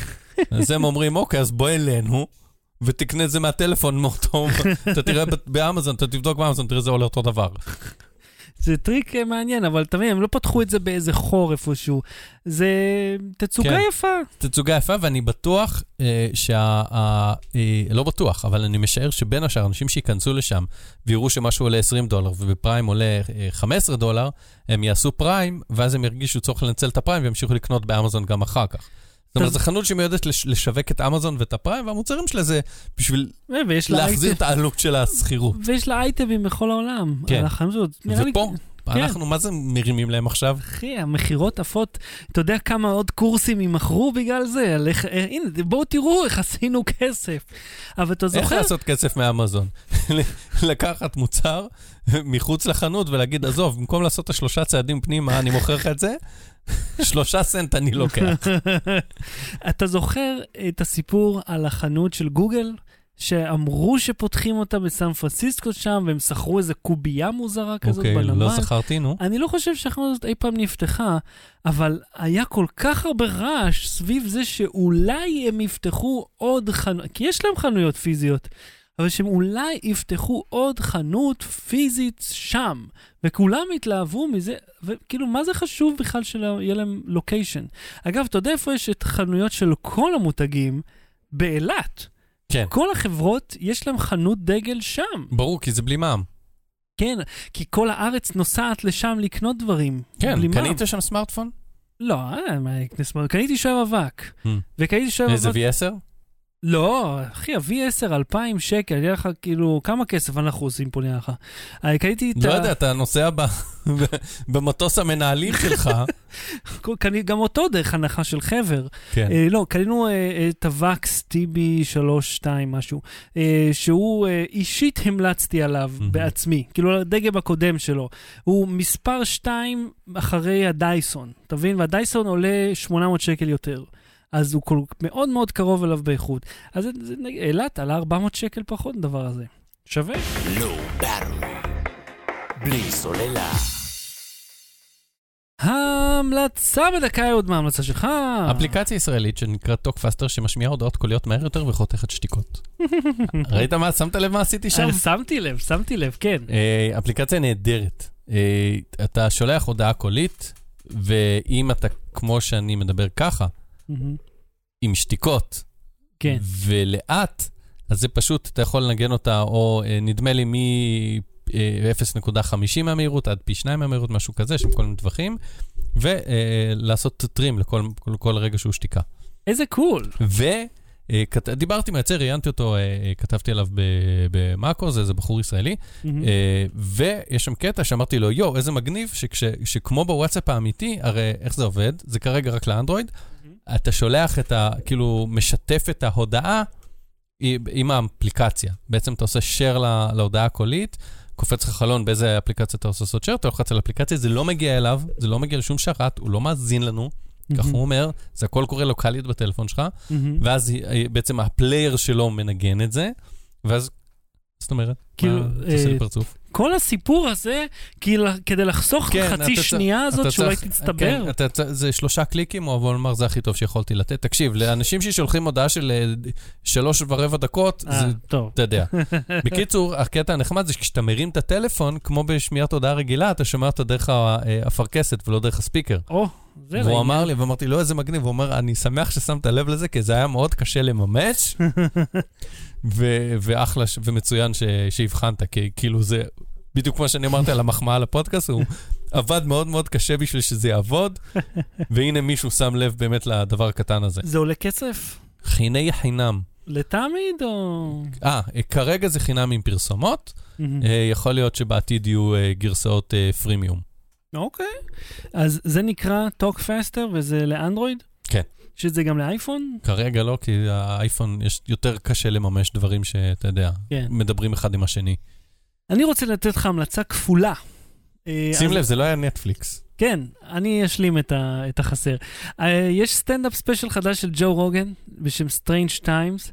אז הם אומרים, אוקיי, אז בוא אלינו. ותקנה את זה מהטלפון מאותו, <laughs> אתה תראה באמזון, אתה תבדוק באמזון, תראה זה עולה אותו דבר. זה טריק אה, מעניין, אבל אתה מבין, הם לא פתחו את זה באיזה חור איפשהו. זה תצוגה כן. יפה. תצוגה יפה, ואני בטוח אה, שה... ה, אה, לא בטוח, אבל אני משער שבין השאר, אנשים שייכנסו לשם ויראו שמשהו עולה 20 דולר ובפריים עולה אה, 15 דולר, הם יעשו פריים, ואז הם ירגישו צורך לנצל את הפריים וימשיכו לקנות באמזון גם אחר כך. זאת אומרת, זו חנות שמיועדת לש, לשווק את אמזון ואת הפריים, והמוצרים שלה זה בשביל אה, להחזיר את העלות של השכירות. ויש לה אייטמים בכל העולם. כן. ופה, כן. אנחנו, מה זה מרימים להם עכשיו? אחי, המכירות עפות, אתה יודע כמה עוד קורסים יימכרו בגלל זה? על איך, אה, הנה, בואו תראו איך עשינו כסף. אבל אתה איך זוכר? לעשות כסף מאמזון? <laughs> לקחת מוצר מחוץ לחנות ולהגיד, עזוב, במקום לעשות את השלושה צעדים פנימה, אני מוכר לך את זה, <laughs> שלושה סנט אני לוקח. <laughs> אתה זוכר את הסיפור על החנות של גוגל? שאמרו שפותחים אותה בסן פרנסיסקו שם, והם שכרו איזה קובייה מוזרה כזאת אוקיי, בנמל. לא זכרתי, נו. אני לא חושב שהחנות הזאת אי פעם נפתחה, אבל היה כל כך הרבה רעש סביב זה שאולי הם יפתחו עוד חנות, כי יש להם חנויות פיזיות, אבל שהם אולי יפתחו עוד חנות פיזית שם, וכולם התלהבו מזה, וכאילו, מה זה חשוב בכלל שיהיה להם לוקיישן? אגב, אתה יודע איפה יש את חנויות של כל המותגים? באילת. כן. כל החברות, יש להם חנות דגל שם. ברור, כי זה בלי מע"מ. כן, כי כל הארץ נוסעת לשם לקנות דברים. כן, בלי מע"מ. קנית שם סמארטפון? לא, אה, מה, קניתי שואב אבק. Hmm. וקניתי שואב איזה אבק... V10? לא, אחי, ה-V10, 2,000 שקל, יהיה לך כאילו, כמה כסף אנחנו עושים פה נראה לך? אה, קניתי את לא ה... יודע, אתה נוסע ב- <laughs> במטוס המנהלים שלך. <laughs> גם אותו דרך הנחה של חבר. כן. אה, לא, קנינו אה, את הוואקס TB32 משהו, אה, שהוא אה, אישית המלצתי עליו. בעצמי, כאילו על הדגם הקודם שלו. הוא מספר 2 אחרי הדייסון, אתה מבין? והדייסון עולה 800 שקל יותר. אז הוא כל, מאוד מאוד קרוב אליו באיכות. אז אילת עלה 400 שקל פחות הדבר הזה. שווה. Low Battery. בלי סוללה. ההמלצה בדקה היא עוד מההמלצה שלך. אפליקציה ישראלית שנקראת Talk Faster שמשמיעה הודעות קוליות מהר יותר וחותכת שתיקות. <laughs> ראית מה? שמת לב מה עשיתי שם? אה, שמתי לב, שמתי לב, כן. אה, אפליקציה נהדרת. אה, אתה שולח הודעה קולית, ואם אתה, כמו שאני מדבר ככה. עם שתיקות, כן. ולאט, אז זה פשוט, אתה יכול לנגן אותה, או אה, נדמה לי מ-0.50 מהמהירות עד פי 2 מהמהירות, משהו כזה, שם כל מיני טווחים, ולעשות טרים לכל, כל, כל רגע שהוא שתיקה. איזה קול. ודיברתי עם היוצר, ראיינתי אותו, אה, אה, כתבתי עליו במאקו, זה איזה בחור ישראלי. אה, ויש שם קטע שאמרתי לו, יואו, איזה מגניב, שכמו בוואטסאפ האמיתי, הרי איך זה עובד? זה כרגע רק לאנדרואיד, אתה שולח את ה... כאילו, משתף את ההודעה עם- האפליקציה. בעצם אתה עושה share לה- להודעה הקולית, קופץ לך חלון באיזה אפליקציה אתה עושה לעשות share, אתה לוחץ על אפליקציה, זה לא מגיע אליו, זה לא מגיע לשום שרת, הוא לא מאזין לנו, כך מהמם. הוא אומר, זה הכל קורה לוקאלית בטלפון שלך, מהמם. ואז בעצם ה player שלו מנגן את זה, ואז... זאת אומרת, כאילו, מה, תעשה אה, לי פרצוף. כל הסיפור הזה, כדי לחסוך כן, חצי שנייה הזאת אתה שאולי צריך- תצטבר. כן, אתה זה שלושה קליקים, אבל לומר, זה הכי טוב שיכולתי לתת. תקשיב, לאנשים ששולחים הודעה של אה, שלוש ורבע דקות, אה, זה, טוב. אתה יודע. <laughs> בקיצור, הקטע הנחמד זה שכשאתה מרים את הטלפון, כמו בשמיעת הודעה רגילה, אתה שומע אותה דרך האפרכסת ולא דרך ה speaker. או, זה והוא. אמר לי, ואמרתי לו, איזה מגניב, הוא אומר, אני שמח ששמת לב לזה, כי זה היה מאוד קשה לממש, <laughs> ו- ואחלה ש- ומצוין ש- שהבחנת, כי כאילו זה, בדיוק כמו שאני אמרתי על המחמאה לפודקאסט, הוא עבד מאוד מאוד קשה בשביל שזה יעבוד, והנה מישהו שם לב באמת לדבר הקטן הזה. זה עולה כסף? חיני חינם. לתמיד או... אה, כרגע זה חינם עם פרסומות. אה, יכול להיות שבעתיד יהיו אה, גרסאות אה, פרימיום. אוקיי. אז זה נקרא Talk Faster וזה לאנדרואיד? כן. שזה גם לאייפון? כרגע לא, כי האייפון, יש יותר קשה לממש דברים שאתה יודע, כן. מדברים אחד עם השני. אני רוצה לתת לך המלצה כפולה. אה, שים לב, זה לא היה נטפליקס. כן, אני אשלים את, ה, את החסר. Uh, יש סטנדאפ special חדש של ג'ו רוגן בשם Strange Times.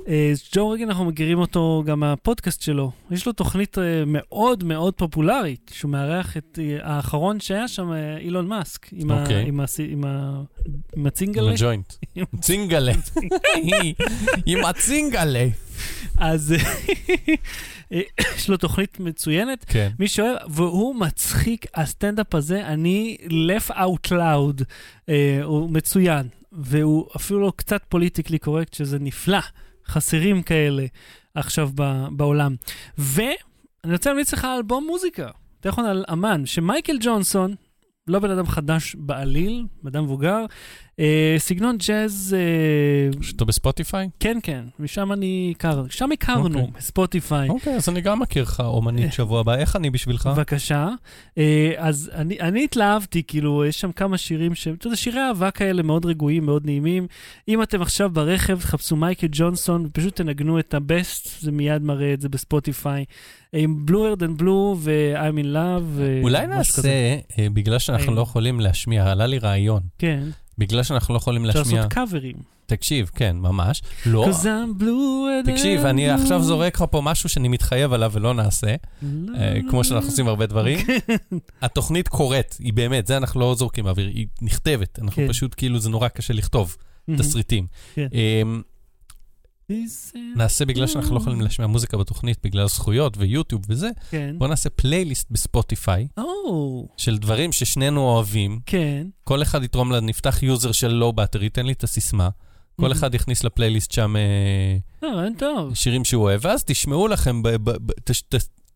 Uh, ג'ו רוגן, אנחנו מכירים אותו גם מהפודקאסט שלו. יש לו תוכנית uh, מאוד מאוד פופולרית, שהוא מארח את uh, האחרון שהיה שם, אילון מאסק, עם, ה, אוקיי. עם, ה, עם, ה, עם <laughs> עם הצינגלה. הג'וינט. צינגלה. <laughs> עם הצינגלה. אז אה, יש לו תוכנית מצוינת. כן. מי שאוהב, והוא מצחיק, הסטנדאפ הזה, אני laugh out loud, אה, הוא מצוין, והוא אפילו לא קצת politically correct, שזה נפלא, חסרים כאלה עכשיו ב, בעולם. ואני רוצה להמליץ לך על אלבום מוזיקה, אתה על אמן, שמייקל ג'ונסון, לא בן אדם חדש בעליל, בן אדם מבוגר, אה, סגנון ג'אז, אה, שאתה בספוטיפיי? כן, כן, משם אני הכר, שם הכרנו, אוקיי. ספוטיפיי. אוקיי, אז אני גם מכיר לך אומנית שבוע הבא. איך אני בשבילך? בבקשה. אה, אז אני, אני התלהבתי, כאילו, יש שם כמה שירים שהם, אתה יודע, שירי אהבה כאלה מאוד רגועים, מאוד נעימים. אם אתם עכשיו ברכב, תחפשו מייקל ג'קסון, ופשוט תנגנו את ה best, זה מיד מראה את זה בספוטיפיי. עם בלו ארד and בלו ו-I'm in love. אה, אולי נעשה, כזה. אה, בגלל שאנחנו אה. לא יכולים להשמיע, עלה לי רעיון, כן, בגלל שאנחנו לא יכולים אפשר להשמיע, לעשות קאברים. תקשיב, כן, ממש. לא, תקשיב, אני. עכשיו זורק לך פה משהו שאני מתחייב עליו ולא נעשה, אה, כמו שאנחנו עושים הרבה דברים. התוכנית קורית, היא באמת, זה אנחנו לא זורקים באוויר, היא נכתבת. אנחנו כן. פשוט, כאילו, זה נורא קשה לכתוב תסריטים. נעשה בגלל שאנחנו לא יכולים להשמיע מוזיקה בתוכנית, בגלל זכויות ויוטיוב וזה, כן. בוא נעשה פלייליסט בספוטיפיי או, של דברים ששנינו אוהבים. כן. כל אחד יתרום נפתח user של Low Battery, תן לי את הסיסמה. כל Mhm. אחד יכניס לפלייליסט שם אה, טוב. שירים שהוא אוהב, ואז תשמעו לכם,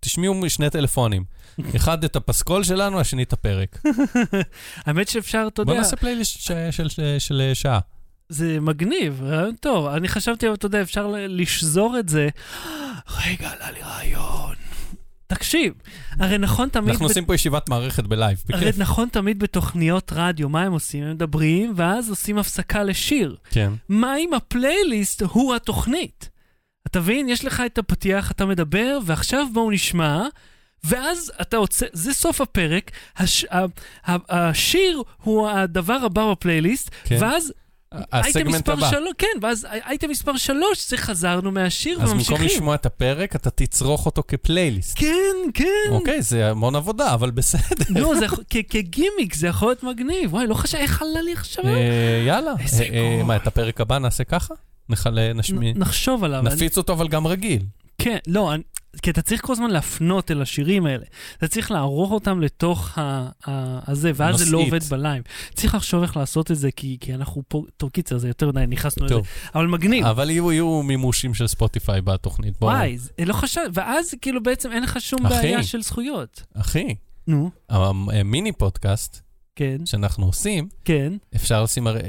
תשמיעו משני טלפונים. <laughs> אחד את הפסקול שלנו, השני את הפרק. <laughs> האמת שאפשר, אתה בוא יודע, נעשה פלייליסט של שעה. זה מגניב, רעיון טוב. אני חשבתי, אתה יודע, אפשר לשזור את זה. <gasps> רגע, עלה לי רעיון. תקשיב, הרי נכון תמיד... אנחנו ב- עושים פה ישיבת מערכת בלייב, הרי בכיף. נכון תמיד בתוכניות רדיו, מה הם עושים? הם מדברים, ואז עושים הפסקה לשיר. כן. מה אם הפלייליסט הוא התוכנית? אתה מבין? יש לך את הפתיח, אתה מדבר, ועכשיו בואו נשמע, ואז אתה עוצר, זה סוף הפרק, הש, ה, ה, השיר הוא הדבר הבא בפלייליסט, כן. ואז הסגמנט הבא. שלוש, כן, ואז אייטם מספר שלוש, זה חזרנו מהשיר אז במקום וממשיכים. לשמוע את הפרק, אתה תצרוך אותו כפלייליסט. כן, כן. אוקיי, זה המון עבודה, אבל בסדר. לא, זה כ- כגימיק, זה יכול להיות מגניב. וואי, לא חשב, איך עלה לי עכשיו? אה, יאללה. איזה אה, אה, גול. מה, את הפרק הבא נעשה ככה? נחלה, נשמיע. נ- נחשוב עליו. אני- נפיץ אותו, אבל גם רגיל. כן, לא, אני, כי אתה צריך כל הזמן להפנות אל השירים האלה. אתה צריך לערוך אותם לתוך ה, ה, הזה, ואז זה לא. עובד בלייב. צריך לחשוב איך לעשות את זה, כי, כי אנחנו פה, טוב, קיצר, זה יותר מדי, נכנסנו לזה. אבל מגניב. אבל יהיו יהיו מימושים של ספוטיפיי בתוכנית. בוא. וואי, זה- לא חשב, ואז כאילו בעצם אין לך שום אחי. בעיה של זכויות. אחי, נו, המיני פודקאסט כן, שאנחנו עושים, כן. אפשר לשים, אה, אה,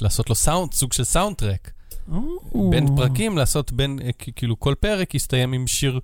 לעשות לו סאונד, סוג של סאונד טרק. או. בין פרקים לעשות בין, אה, כאילו כל פרק יסתיים עם שיר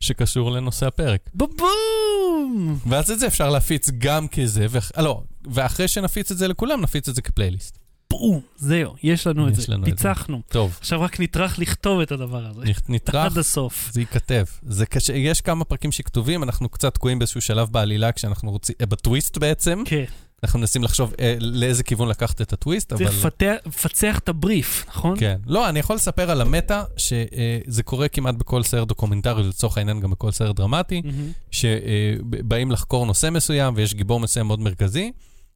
שקשור לנושא הפרק. בבום! ואז את זה אפשר להפיץ גם כזה, ואח- אה, לא, ואחרי שנפיץ את זה לכולם, נפיץ את זה כפלייליסט. בום! זהו, יש לנו את יש זה. לנו את זה. טוב, עכשיו רק נטרח לכתוב את הדבר הזה. נטרח, עד הסוף. זה ייכתב. זה קשה, יש כמה פרקים שכתובים, אנחנו קצת תקועים באיזשהו שלב בעלילה, כשאנחנו רוצים, אה, בטוויסט בעצם, כן. אנחנו מנסים לחשוב אה, לאיזה כיוון לקחת את הטוויסט, אבל... צריך לפצח את הבריף, נכון? כן. לא, אני יכול לספר על ה meta, שזה קורה כמעט בכל סרט דוקומנטרי, לצורך העניין גם בכל סרט דרמטי, מהמם. שבאים לחקור נושא מסוים ויש גיבור מסוים מאוד מרכזי,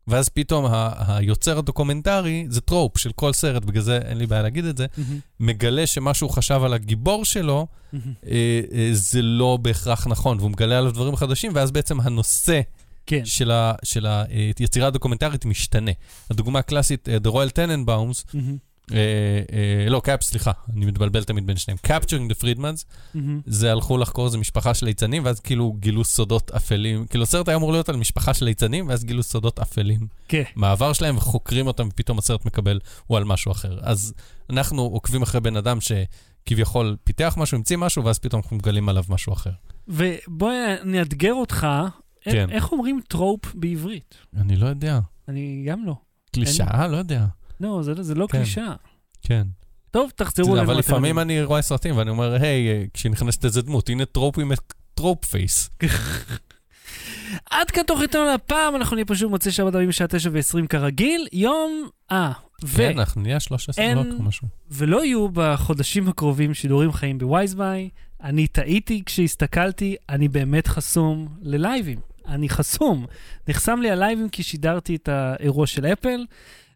ואז פתאום ה- היוצר הדוקומנטרי, זה trope של כל סרט, בגלל זה אין לי בעיה להגיד את זה, מהמם. מגלה שמה שהוא חשב על הגיבור שלו, מהמם. אה, אה, זה לא בהכרח נכון, והוא מגלה עליו דברים חדשים, ואז בעצם הנושא כן. של, ה, של היצירה הדוקומנטרית משתנה. הדוגמה הקלאסית, אה, The Royal Tenenbaums, מהמם. אה, אה, לא, קאפ, סליחה, אני מתבלבל תמיד בין שניהם. Capturing the Freedmans, מהמם. זה הלכו לחקור איזה משפחה של ליצנים, ואז כאילו גילו סודות אפלים. כאילו הסרט היה אמור להיות על משפחה של ליצנים, ואז גילו סודות אפלים כן. מהעבר שלהם, וחוקרים אותם, ופתאום הסרט מקבל, הוא על משהו אחר. אז אנחנו עוקבים אחרי בן אדם שכביכול פיתח משהו, המציא משהו, ואז פתאום אנחנו מגלים עליו משהו אחר. ובוא נאתגר אותך, כן. איך אומרים trope בעברית? אני לא יודע. אני גם לא. קלישאה? לא יודע. לא, זה, זה לא כן. קלישאה. כן. טוב, תחזרו אלינו. אבל לפעמים. אני רואה סרטים ואני אומר, היי, אה, כשנכנסת איזה דמות, הנה trope עם trope face. <laughs> עד כאן תוכניתנו להפעם, אנחנו נהיה פשוט מוצאי שבת הבאים בשעה 9 ו-20 כרגיל. יום, אה, ו... כן, אנחנו נהיה 13 אין- בלוק או משהו. ולא יהיו בחודשים הקרובים שידורים חיים בווייזביי. אני טעיתי כשהסתכלתי, אני באמת חסום ללייבים. אני חסום. נחסם לי הלייבים כי שידרתי את האירוע של אפל,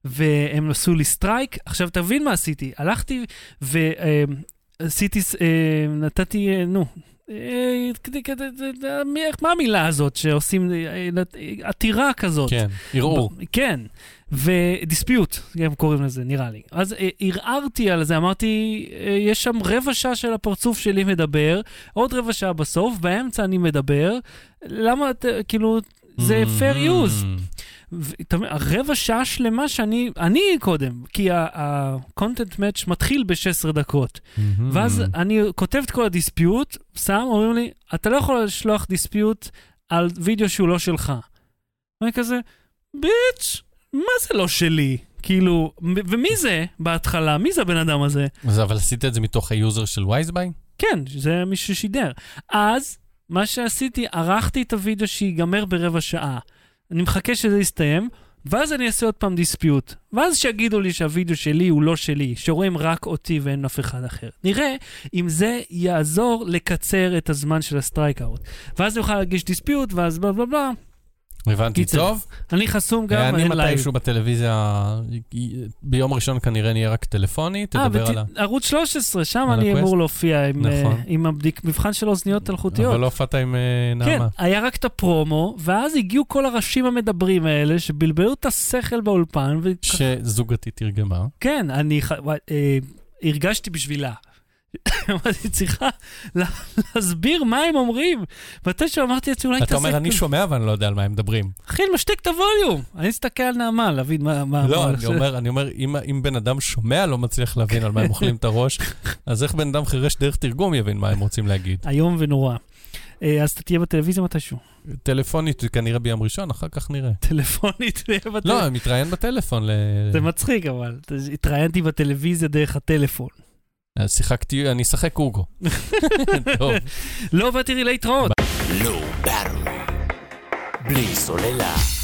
והם עשו לי strike. עכשיו תבין מה עשיתי. הלכתי ועשיתי, נתתי, אה, נו, אה, מה המילה הזאת שעושים אה, עתירה כזאת? כן, ערעור. כן, ו dispute, הם קוראים לזה, נראה לי. אז אה, ערערתי על זה, אמרתי, אה, יש שם רבע שעה של הפרצוף שלי מדבר, עוד רבע שעה בסוף, באמצע אני מדבר, למה, את, אה, כאילו, זה fair use. רבע שעה שלמה שאני, אני קודם, כי ה-content match מתחיל ב-16 דקות. Mm. ואז אני כותב את כל הדיספיוט, שם, אומרים לי, אתה לא יכול לשלוח דיספיוט על וידאו שהוא לא שלך. ואני כזה, ביץ', מה זה לא שלי? כאילו, ומי זה בהתחלה? מי זה הבן אדם הזה? אז אבל עשית את זה מתוך ה user של וייזביי? כן, זה מי ששידר. אז, מה שעשיתי, ערכתי את הוידאו שיגמר ברבע שעה. אני מחכה שזה יסתיים, ואז אני אעשה עוד פעם dispute. ואז שיגידו לי שהווידאו שלי הוא לא שלי, שרואים רק אותי ואין אף אחד אחר. נראה אם זה יעזור לקצר את הזמן של ה strike out. ואז אני אוכל להגיש dispute, ואז בלה בלה בלה. הבנתי קיצר, טוב. אני חסום גם, אני. מתישהו בטלוויזיה, ביום ראשון כנראה נהיה רק טלפוני, אה, תדבר על ה... ערוץ 13, שם אני? אמור להופיע עם, נכון. אה, עם הבדיק, מבחן של אוזניות אלחוטיות. אבל לא הופעת עם כן, נעמה. היה רק את הפרומו, ואז הגיעו כל הראשים המדברים האלה, שבלבלו את השכל באולפן, וכן, שזוגתי תרגמה. אני ח- וואי, אה, הרגשתי בשבילה. <laughs> אמרתי, צריכה לה- להסביר מה הם אומרים. מתישהו אמרתי לעצמי, אולי אתה אומר, אני כזה." שומע ואני לא יודע על מה הם מדברים. אחי, אני משתיק את הווליום. אני אסתכל על נעמה, להבין מה... לא, אני אומר, אני אומר, אם- בן אדם שומע לא מצליח להבין על מה הם אוכלים את הראש, <laughs> אז איך בן אדם חירש דרך תרגום יבין מה הם רוצים להגיד? איום ונורא. אה, אז אתה תהיה בטלוויזיה מתישהו. טלפונית כנראה ביום ראשון, אחר כך נראה. טלפונית. לא, אני מתראיין בטלפון. זה מצחיק, אבל. התראיינתי בטלוויזיה דרך הטלפון. אז שיחקתי, אני אשחק קוגו. <laughs> טוב. לא לי להתראות. Battery. בלי סוללה.